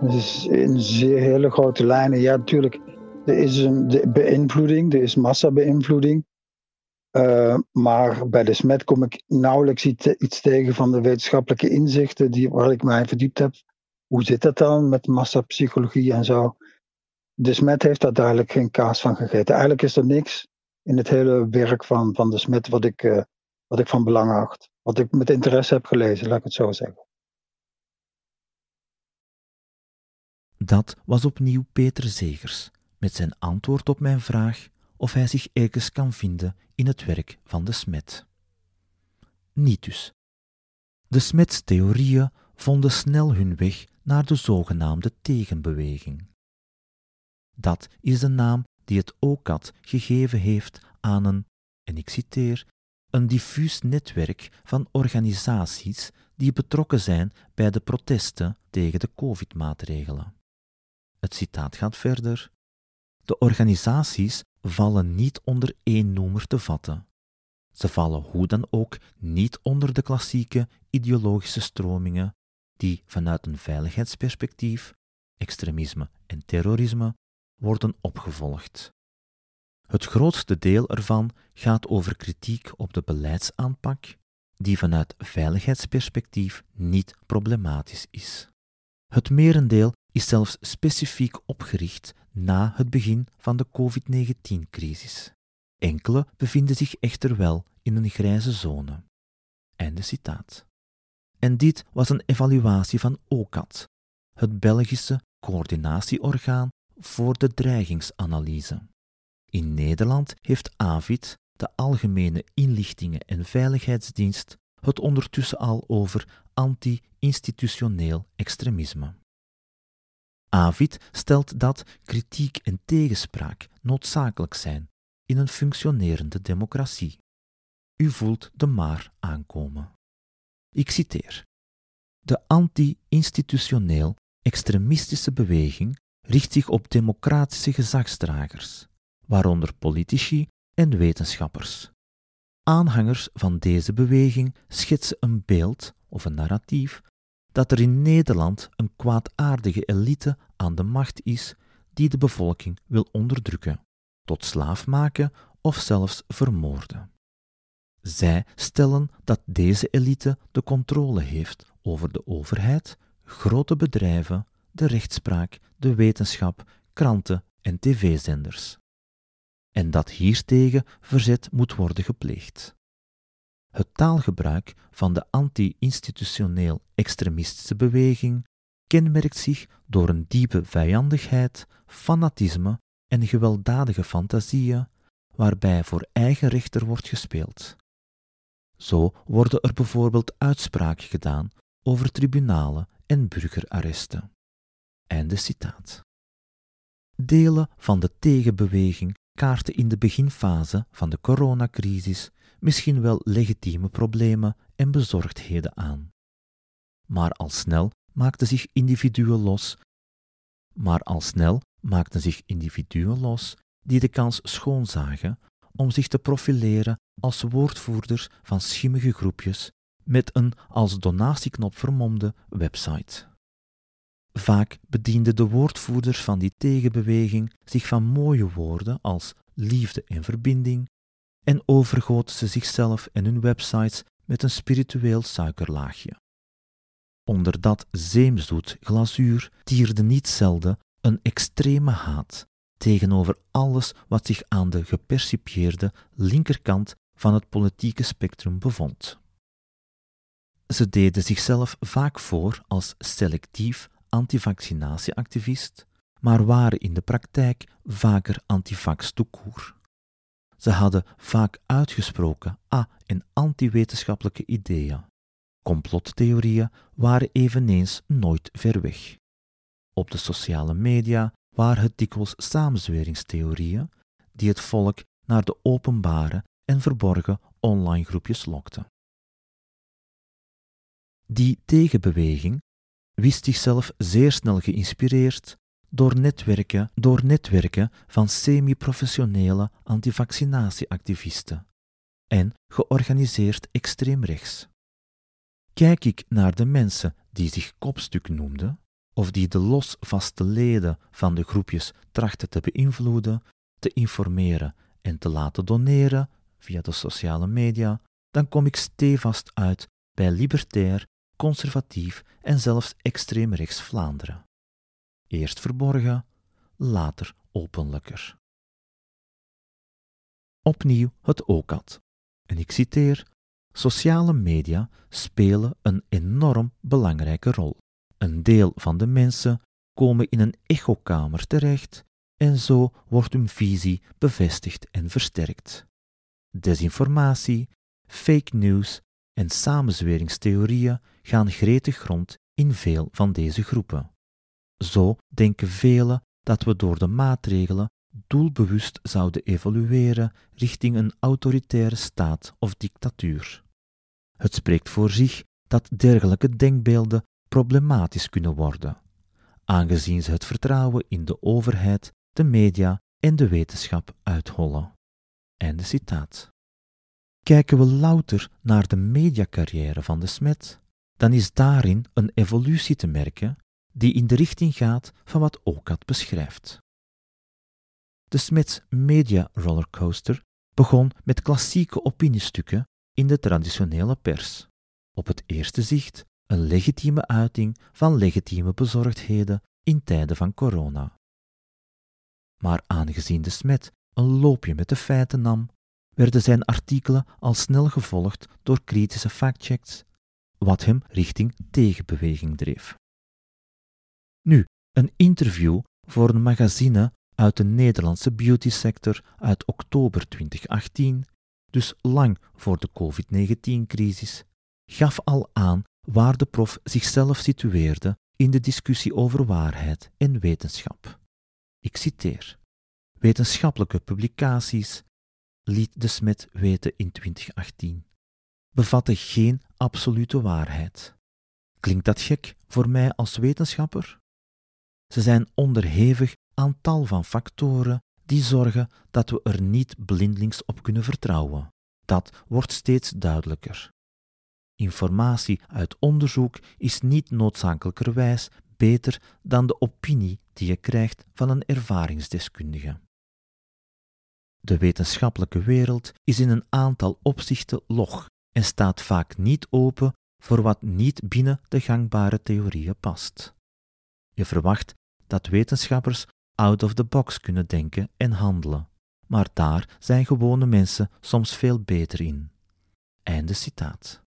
dat is in zeer hele grote lijnen. Ja, natuurlijk er is een beïnvloeding, er is massabeïnvloeding. Uh, maar bij de SMET kom ik nauwelijks iets, tegen van de wetenschappelijke inzichten die, waar ik mij verdiept heb. Hoe zit dat dan met massapsychologie en zo? De SMET heeft daar duidelijk geen kaas van gegeten. Eigenlijk is er niks in het hele werk van, van de Smit wat ik, uh, wat ik van belang acht. Wat ik met interesse heb gelezen, laat ik het zo zeggen. Dat was opnieuw Peter Zegers met zijn antwoord op mijn vraag of hij zich ergens kan vinden in het werk van de Smet. Niet dus. De Smets theorieën vonden snel hun weg naar de zogenaamde tegenbeweging. Dat is de naam die het OCAD gegeven heeft aan een, en ik citeer, een diffuus netwerk van organisaties die betrokken zijn bij de protesten tegen de COVID-maatregelen. Het citaat gaat verder. De organisaties vallen niet onder één noemer te vatten. Ze vallen hoe dan ook niet onder de klassieke ideologische stromingen die vanuit een veiligheidsperspectief, extremisme en terrorisme worden opgevolgd. Het grootste deel ervan gaat over kritiek op de beleidsaanpak, die vanuit veiligheidsperspectief niet problematisch is. Het merendeel is zelfs specifiek opgericht na het begin van de COVID-19-crisis. Enkele bevinden zich echter wel in een grijze zone. Einde citaat. En dit was een evaluatie van OCAD, het Belgische coördinatieorgaan voor de dreigingsanalyse. In Nederland heeft AVID, de Algemene Inlichtingen- en Veiligheidsdienst, het ondertussen al over anti-institutioneel extremisme. Avid stelt dat kritiek en tegenspraak noodzakelijk zijn in een functionerende democratie. U voelt de maar aankomen. Ik citeer. De anti-institutioneel extremistische beweging richt zich op democratische gezagsdragers, waaronder politici en wetenschappers. Aanhangers van deze beweging schetsen een beeld of een narratief dat er in Nederland een kwaadaardige elite aan de macht is die de bevolking wil onderdrukken, tot slaaf maken of zelfs vermoorden. Zij stellen dat deze elite de controle heeft over de overheid, grote bedrijven, de rechtspraak, de wetenschap, kranten en tv-zenders. En dat hiertegen verzet moet worden gepleegd. Het taalgebruik van de anti-institutioneel extremistische beweging kenmerkt zich door een diepe vijandigheid, fanatisme en gewelddadige fantasieën, waarbij voor eigen rechter wordt gespeeld. Zo worden er bijvoorbeeld uitspraken gedaan over tribunalen en burgerarresten. Einde citaat. Delen van de tegenbeweging kaarten in de beginfase van de coronacrisis misschien wel legitieme problemen en bezorgdheden aan. Maar al snel maakten zich individuen los, maar al snel maakten zich individuen los die de kans schoonzagen om zich te profileren als woordvoerders van schimmige groepjes met een als donatieknop vermomde website. Vaak bedienden de woordvoerders van die tegenbeweging zich van mooie woorden als liefde en verbinding en overgoten ze zichzelf en hun websites met een spiritueel suikerlaagje. Onder dat zeemzoet glazuur tierde niet zelden een extreme haat tegenover alles wat zich aan de gepercipieerde linkerkant van het politieke spectrum bevond. Ze deden zichzelf vaak voor als selectief antivaccinatieactivist, maar waren in de praktijk vaker antivax toekoer. Ze hadden vaak uitgesproken a- en anti-wetenschappelijke ideeën. Complottheorieën waren eveneens nooit ver weg. Op de sociale media waren het dikwijls samenzweringstheorieën die het volk naar de openbare en verborgen online groepjes lokten. Die tegenbeweging wist zichzelf zeer snel geïnspireerd door netwerken, door netwerken van semi-professionele antivaccinatieactivisten en georganiseerd extreemrechts. Kijk ik naar de mensen die zich kopstuk noemden, of die de losvaste leden van de groepjes trachten te beïnvloeden, te informeren en te laten doneren via de sociale media, dan kom ik stevast uit bij libertair, conservatief en zelfs extreemrechts Vlaanderen. Eerst verborgen, later openlijker. opnieuw het had. En ik citeer: Sociale media spelen een enorm belangrijke rol. Een deel van de mensen komen in een echokamer terecht en zo wordt hun visie bevestigd en versterkt. Desinformatie, fake news en samenzweringstheorieën gaan gretig rond in veel van deze groepen. Zo denken velen dat we door de maatregelen doelbewust zouden evolueren richting een autoritaire staat of dictatuur. Het spreekt voor zich dat dergelijke denkbeelden problematisch kunnen worden, aangezien ze het vertrouwen in de overheid, de media en de wetenschap uithollen. Einde citaat. Kijken we louter naar de mediacarrière van de Smet, dan is daarin een evolutie te merken die in de richting gaat van wat Okat beschrijft. De Smets Media Rollercoaster begon met klassieke opiniestukken in de traditionele pers. Op het eerste zicht een legitieme uiting van legitieme bezorgdheden in tijden van corona. Maar aangezien de Smet een loopje met de feiten nam, werden zijn artikelen al snel gevolgd door kritische factchecks, wat hem richting tegenbeweging dreef. Nu, een interview voor een magazine uit de Nederlandse beautysector uit oktober 2018, dus lang voor de COVID-19-crisis, gaf al aan waar de prof zichzelf situeerde in de discussie over waarheid en wetenschap. Ik citeer: Wetenschappelijke publicaties, liet de Smet weten in 2018, bevatten geen absolute waarheid. Klinkt dat gek voor mij als wetenschapper? Ze zijn onderhevig aan tal van factoren die zorgen dat we er niet blindelings op kunnen vertrouwen. Dat wordt steeds duidelijker. Informatie uit onderzoek is niet noodzakelijkerwijs beter dan de opinie die je krijgt van een ervaringsdeskundige. De wetenschappelijke wereld is in een aantal opzichten log en staat vaak niet open voor wat niet binnen de gangbare theorieën past. Je verwacht dat wetenschappers out of the box kunnen denken en handelen, maar daar zijn gewone mensen soms veel beter in. Einde citaat.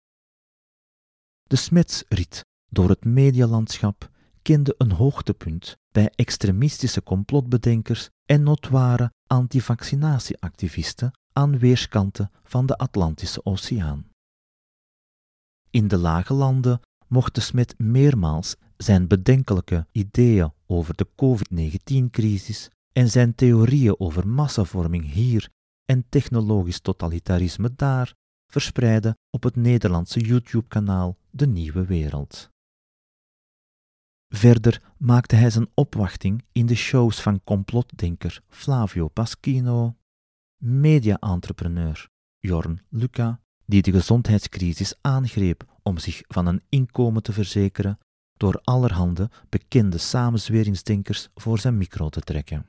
De smetsrit door het medialandschap kende een hoogtepunt bij extremistische complotbedenkers en notoire antivaccinatieactivisten aan weerskanten van de Atlantische Oceaan. In de lage landen mocht de Smet meermaals zijn bedenkelijke ideeën over de COVID-19-crisis en zijn theorieën over massavorming hier en technologisch totalitarisme daar verspreiden op het Nederlandse YouTube-kanaal De Nieuwe Wereld. Verder maakte hij zijn opwachting in de shows van complotdenker Flavio Paschino, media-entrepreneur Jorn Luca, die de gezondheidscrisis aangreep om zich van een inkomen te verzekeren door allerhande bekende samenzweringsdenkers voor zijn micro te trekken.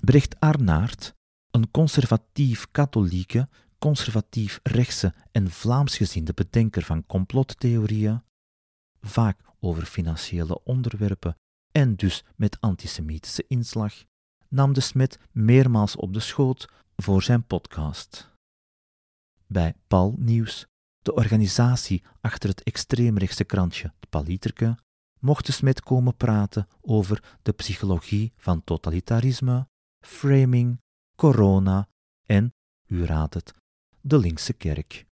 Brecht Arnaert, een conservatief-katholieke, conservatief-rechtse en Vlaamsgezinde bedenker van complottheorieën, vaak over financiële onderwerpen en dus met antisemitische inslag, nam de Smet meermaals op de schoot voor zijn podcast. Bij Pal Nieuws de organisatie achter het extreemrechtse krantje De Paliterke, mocht de Smet komen praten over de psychologie van totalitarisme, framing, corona en, u raadt het, de linkse kerk.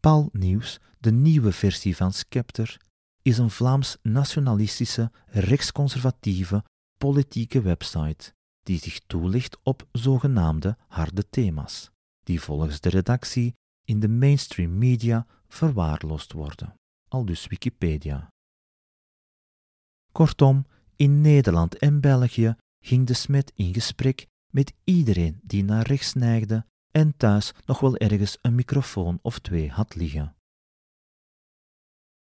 Pal Nieuws, de nieuwe versie van Scepter, is een Vlaams nationalistische, rechtsconservatieve, politieke website die zich toelicht op zogenaamde harde thema's, die volgens de redactie in de mainstream media verwaarloosd worden, aldus Wikipedia. Kortom, in Nederland en België ging de smet in gesprek met iedereen die naar rechts neigde en thuis nog wel ergens een microfoon of twee had liggen.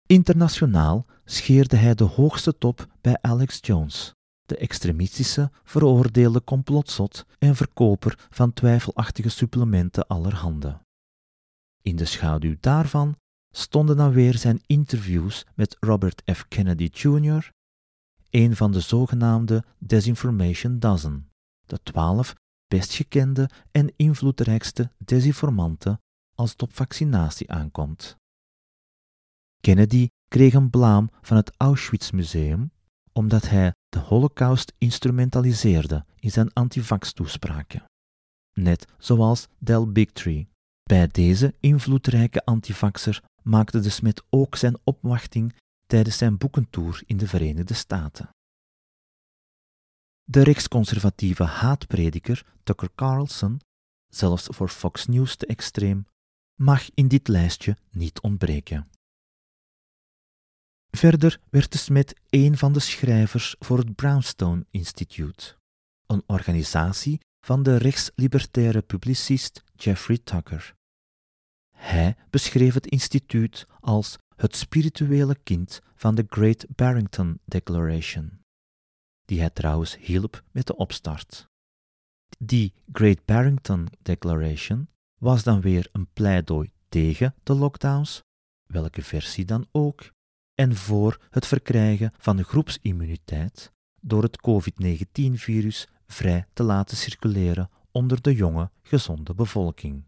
Internationaal scheerde hij de hoogste top bij Alex Jones, de extremistische, veroordeelde complotzot en verkoper van twijfelachtige supplementen allerhande. In de schaduw daarvan stonden dan weer zijn interviews met Robert F. Kennedy Jr., een van de zogenaamde Desinformation Dozen, de twaalf best gekende en invloedrijkste desinformanten als het op vaccinatie aankomt. Kennedy kreeg een blaam van het Auschwitz Museum omdat hij de Holocaust instrumentaliseerde in zijn antivax-toespraken. Net zoals Del Bigtree. Bij deze invloedrijke antivaxer maakte de Smit ook zijn opwachting tijdens zijn boekentour in de Verenigde Staten. De rechtsconservatieve haatprediker Tucker Carlson, zelfs voor Fox News te extreem, mag in dit lijstje niet ontbreken. Verder werd de Smith een van de schrijvers voor het Brownstone Institute, een organisatie van de rechtslibertaire publicist Jeffrey Tucker. Hij beschreef het instituut als het spirituele kind van de Great Barrington Declaration, die hij trouwens hielp met de opstart. Die Great Barrington Declaration was dan weer een pleidooi tegen de lockdowns, welke versie dan ook, en voor het verkrijgen van de groepsimmuniteit door het COVID-19-virus vrij te laten circuleren onder de jonge, gezonde bevolking.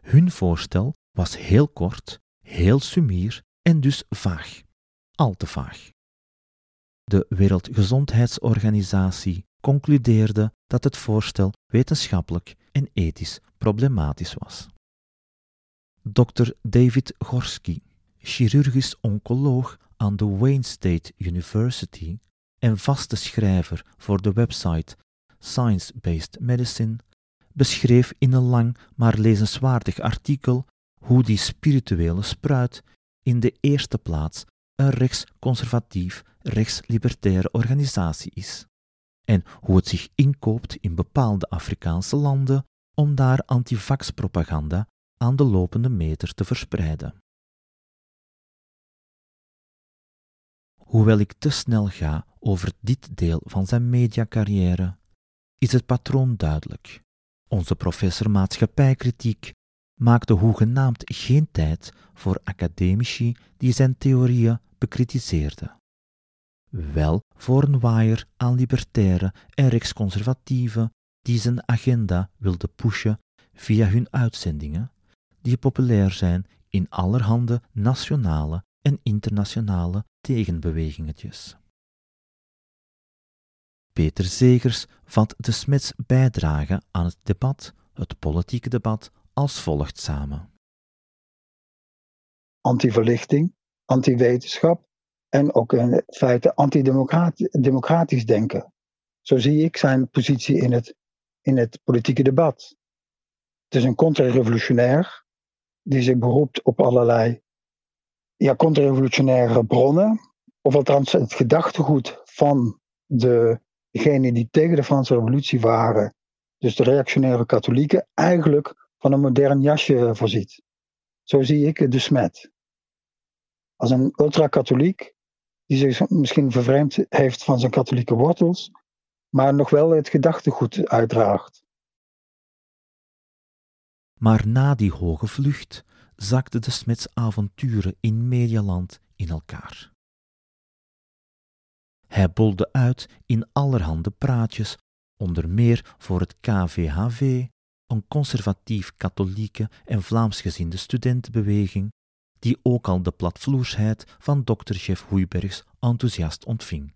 Hun voorstel was heel kort, heel sumier en dus vaag, al te vaag. De Wereldgezondheidsorganisatie concludeerde dat het voorstel wetenschappelijk en ethisch problematisch was. Dr. David Gorski, chirurgisch oncoloog aan de Wayne State University en vaste schrijver voor de website Science Based Medicine, beschreef in een lang maar lezenswaardig artikel hoe die spirituele spruit in de eerste plaats een rechtsconservatief, rechtslibertaire organisatie is en hoe het zich inkoopt in bepaalde Afrikaanse landen om daar antivax-propaganda aan de lopende meter te verspreiden. Hoewel ik te snel ga over dit deel van zijn mediacarrière, is het patroon duidelijk. Onze professor maatschappijkritiek maakte hoegenaamd geen tijd voor academici die zijn theorieën bekritiseerden. Wel voor een waaier aan libertaire en rechtsconservatieven die zijn agenda wilden pushen via hun uitzendingen, die populair zijn in allerhande nationale en internationale tegenbewegingetjes. Peter Zegers vat de Smits bijdrage aan het debat, het politieke debat, als volgt samen. Antiverlichting, antiwetenschap en ook in feite antidemocratisch denken. Zo zie ik zijn positie in het, in het politieke debat. Het is een contra-revolutionair die zich beroept op allerlei ja, contra-revolutionaire bronnen, of althans het gedachtegoed van degenen die tegen de Franse revolutie waren, dus de reactionaire katholieken, eigenlijk van een modern jasje voorziet. Zo zie ik de smet. Als een ultra-katholiek, die zich misschien vervreemd heeft van zijn katholieke wortels, maar nog wel het gedachtegoed uitdraagt. Maar na die hoge vlucht zakten de Smits avonturen in Medialand in elkaar. Hij bolde uit in allerhande praatjes, onder meer voor het KVHV, een conservatief-katholieke en Vlaamsgezinde studentenbeweging, die ook al de platvloersheid van dokter Jeff Hoeibergs enthousiast ontving.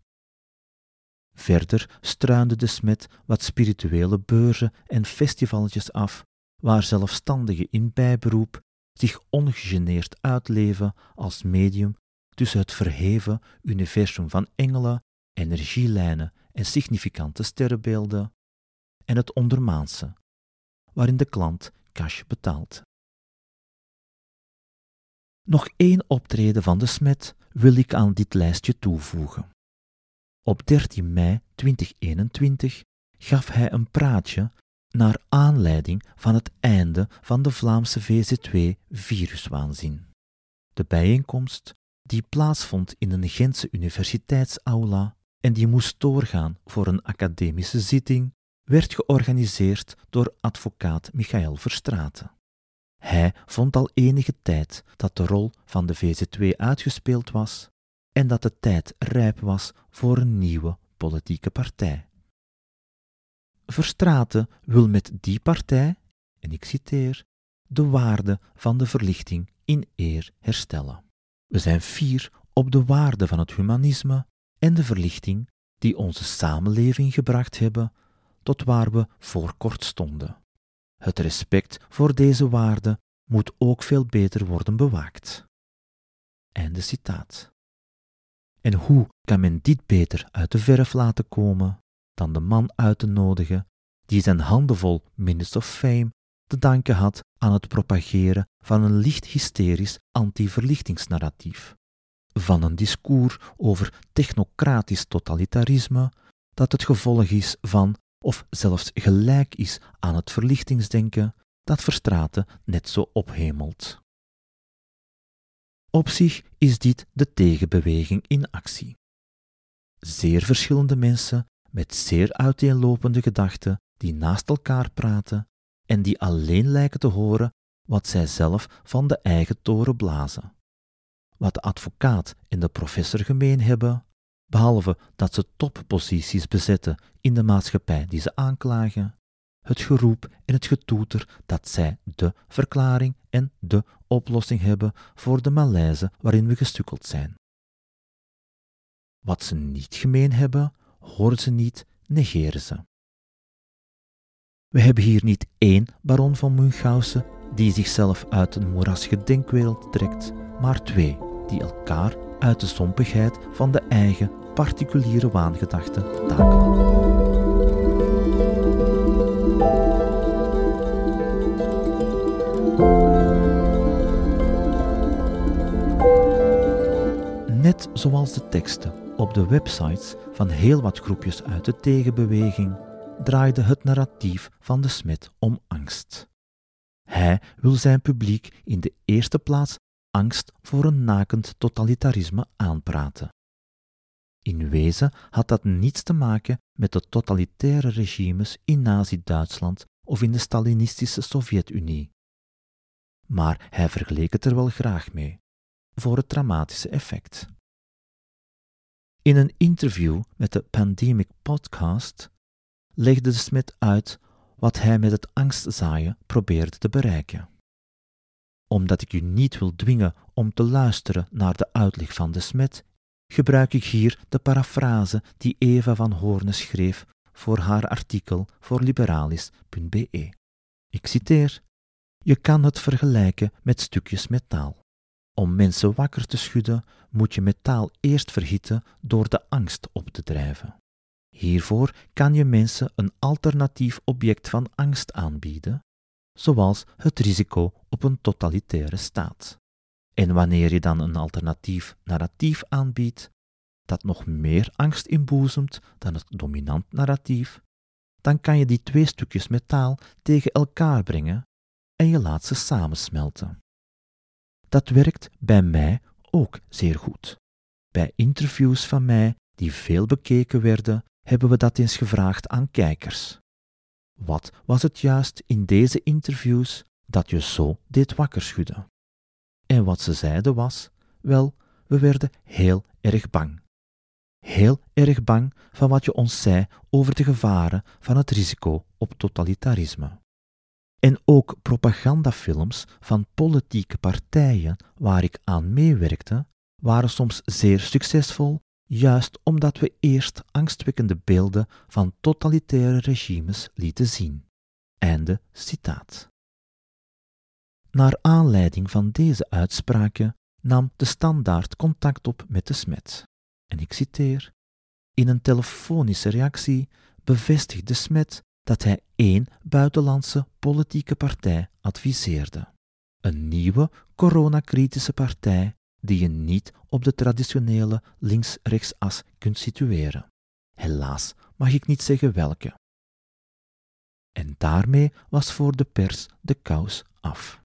Verder struinde de smet wat spirituele beurzen en festivalletjes af, waar zelfstandigen in bijberoep zich ongegeneerd uitleven als medium tussen het verheven universum van engelen, energielijnen en significante sterrenbeelden en het ondermaanse, waarin de klant cash betaalt. Nog één optreden van de smet wil ik aan dit lijstje toevoegen. Op 13 mei 2021 gaf hij een praatje naar aanleiding van het einde van de Vlaamse VZ2-viruswaanzin. De bijeenkomst, die plaatsvond in een Gentse universiteitsaula en die moest doorgaan voor een academische zitting, werd georganiseerd door advocaat Michael Verstraeten. Hij vond al enige tijd dat de rol van de VZ2 uitgespeeld was en dat de tijd rijp was voor een nieuwe politieke partij. Verstraten wil met die partij, en ik citeer, de waarde van de verlichting in eer herstellen. We zijn fier op de waarde van het humanisme en de verlichting die onze samenleving gebracht hebben tot waar we voor kort stonden. Het respect voor deze waarde moet ook veel beter worden bewaakt. Citaat. En hoe kan men dit beter uit de verf laten komen dan de man uit te nodigen die zijn handenvol Minutes of Fame te danken had aan het propageren van een licht hysterisch anti-verlichtingsnarratief, van een discours over technocratisch totalitarisme dat het gevolg is van of zelfs gelijk is aan het verlichtingsdenken dat Verstraten net zo ophemelt. Op zich is dit de tegenbeweging in actie. Zeer verschillende mensen met zeer uiteenlopende gedachten die naast elkaar praten en die alleen lijken te horen wat zij zelf van de eigen toren blazen. Wat de advocaat en de professor gemeen hebben, behalve dat ze topposities bezetten in de maatschappij die ze aanklagen, het geroep en het getoeter dat zij de verklaring en de oplossing hebben voor de malaise waarin we gestukkeld zijn. Wat ze niet gemeen hebben, horen ze niet, negeren ze. We hebben hier niet één baron van Munchausen die zichzelf uit een moerasige denkwereld trekt, maar twee die elkaar uit de zompigheid van de eigen particuliere waangedachten takelen. Net zoals de teksten op de websites van heel wat groepjes uit de tegenbeweging draaide het narratief van de Smit om angst. Hij wil zijn publiek in de eerste plaats angst voor een nakend totalitarisme aanpraten. In wezen had dat niets te maken met de totalitaire regimes in Nazi-Duitsland of in de Stalinistische Sovjet-Unie. Maar hij vergeleek het er wel graag mee, voor het dramatische effect. In een interview met de Pandemic Podcast legde de Smit uit wat hij met het angstzaaien probeerde te bereiken. Omdat ik u niet wil dwingen om te luisteren naar de uitleg van de Smit, gebruik ik hier de parafrase die Eva van Hoorne schreef voor haar artikel voor liberalis.be. Ik citeer: Je kan het vergelijken met stukjes metaal. Om mensen wakker te schudden, moet je metaal eerst verhitten door de angst op te drijven. Hiervoor kan je mensen een alternatief object van angst aanbieden, zoals het risico op een totalitaire staat. En wanneer je dan een alternatief narratief aanbiedt, dat nog meer angst inboezemt dan het dominant narratief, dan kan je die twee stukjes metaal tegen elkaar brengen en je laat ze samensmelten. Dat werkt bij mij ook zeer goed. Bij interviews van mij die veel bekeken werden, hebben we dat eens gevraagd aan kijkers. Wat was het juist in deze interviews dat je zo deed wakker schudden? En wat ze zeiden was: wel, we werden heel erg bang. Heel erg bang van wat je ons zei over de gevaren van het risico op totalitarisme. En ook propagandafilms van politieke partijen waar ik aan meewerkte, waren soms zeer succesvol, juist omdat we eerst angstwekkende beelden van totalitaire regimes lieten zien. Einde citaat. Naar aanleiding van deze uitspraken nam de standaard contact op met de smet. En ik citeer: In een telefonische reactie bevestigde Smet dat hij één buitenlandse politieke partij adviseerde. Een nieuwe coronakritische partij die je niet op de traditionele links-rechtsas kunt situeren. Helaas mag ik niet zeggen welke. En daarmee was voor de pers de kous af.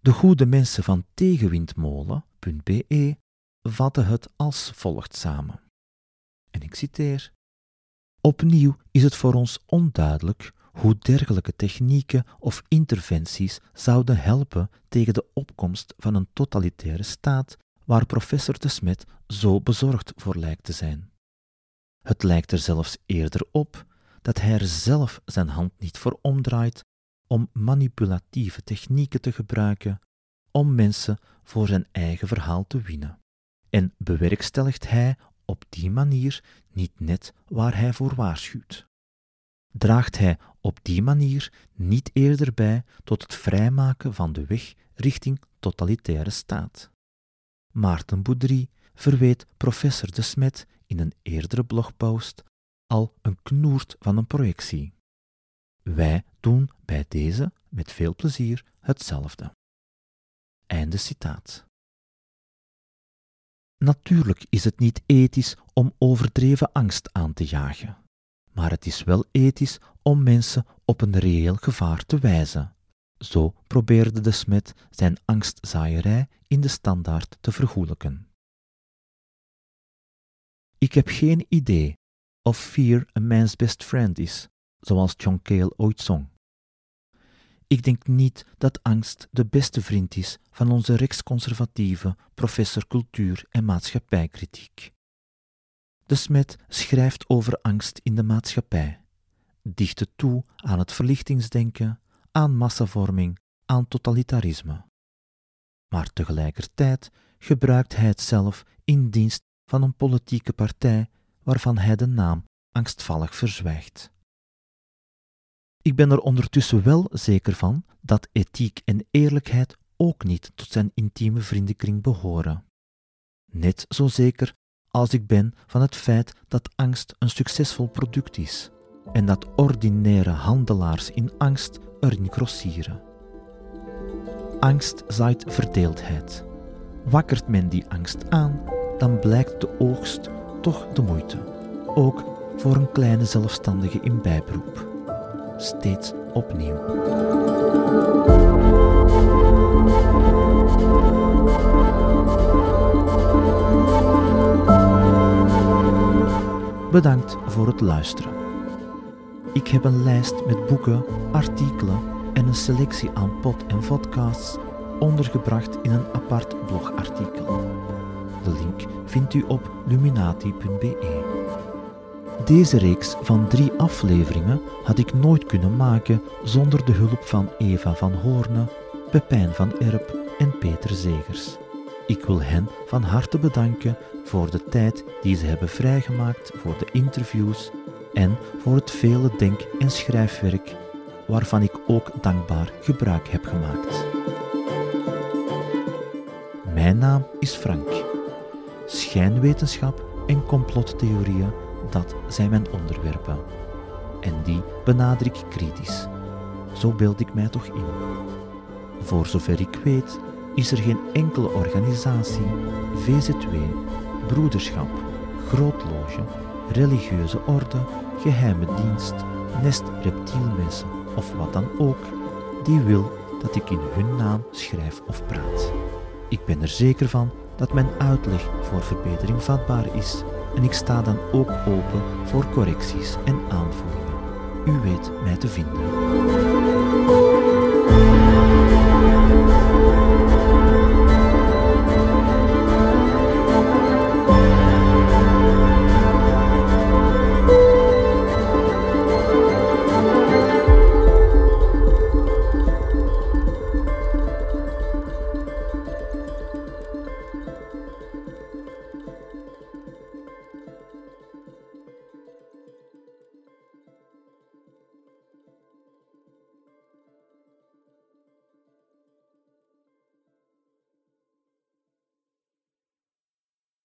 De goede mensen van tegenwindmolen.be vatten het als volgt samen. En ik citeer: Opnieuw is het voor ons onduidelijk hoe dergelijke technieken of interventies zouden helpen tegen de opkomst van een totalitaire staat waar professor de Smet zo bezorgd voor lijkt te zijn. Het lijkt er zelfs eerder op dat hij er zelf zijn hand niet voor omdraait om manipulatieve technieken te gebruiken om mensen voor zijn eigen verhaal te winnen. En bewerkstelligt hij op die manier niet net waar hij voor waarschuwt. Draagt hij op die manier niet eerder bij tot het vrijmaken van de weg richting totalitaire staat. Maarten Boudry verweet professor De Smet in een eerdere blogpost al een knoert van een projectie. Wij doen bij deze met veel plezier hetzelfde. Einde citaat. Natuurlijk is het niet ethisch om overdreven angst aan te jagen, maar het is wel ethisch om mensen op een reëel gevaar te wijzen. Zo probeerde de smet zijn angstzaaierij in de standaard te vergoelijken. Ik heb geen idee of fear een man's best friend is, zoals John Cale ooit zong. Ik denk niet dat angst de beste vriend is van onze rechtsconservatieve professor cultuur en maatschappijkritiek. De Smet schrijft over angst in de maatschappij, dicht toe aan het verlichtingsdenken, aan massavorming, aan totalitarisme. Maar tegelijkertijd gebruikt hij het zelf in dienst van een politieke partij waarvan hij de naam angstvallig verzwijgt. Ik ben er ondertussen wel zeker van dat ethiek en eerlijkheid ook niet tot zijn intieme vriendenkring behoren. Net zo zeker als ik ben van het feit dat angst een succesvol product is en dat ordinaire handelaars in angst erin grossieren. Angst zaait verdeeldheid. Wakkert men die angst aan, dan blijkt de oogst toch de moeite, ook voor een kleine zelfstandige in bijberoep steeds opnieuw. Bedankt voor het luisteren. Ik heb een lijst met boeken, artikelen en een selectie aan pod- en podcasts ondergebracht in een apart blogartikel. De link vindt u op luminati.be. Deze reeks van drie afleveringen had ik nooit kunnen maken zonder de hulp van Eva van Hoorne, Pepijn van Erp en Peter Zegers. Ik wil hen van harte bedanken voor de tijd die ze hebben vrijgemaakt voor de interviews en voor het vele denk- en schrijfwerk waarvan ik ook dankbaar gebruik heb gemaakt. Mijn naam is Frank. Schijnwetenschap en complottheorieën dat zijn mijn onderwerpen. En die benader ik kritisch. Zo beeld ik mij toch in. Voor zover ik weet, is er geen enkele organisatie, VZW, broederschap, grootloge, religieuze orde, geheime dienst, nest reptielmensen of wat dan ook, die wil dat ik in hun naam schrijf of praat. Ik ben er zeker van dat mijn uitleg voor verbetering vatbaar is en ik sta dan ook open voor correcties en aanvullingen. U weet mij te vinden.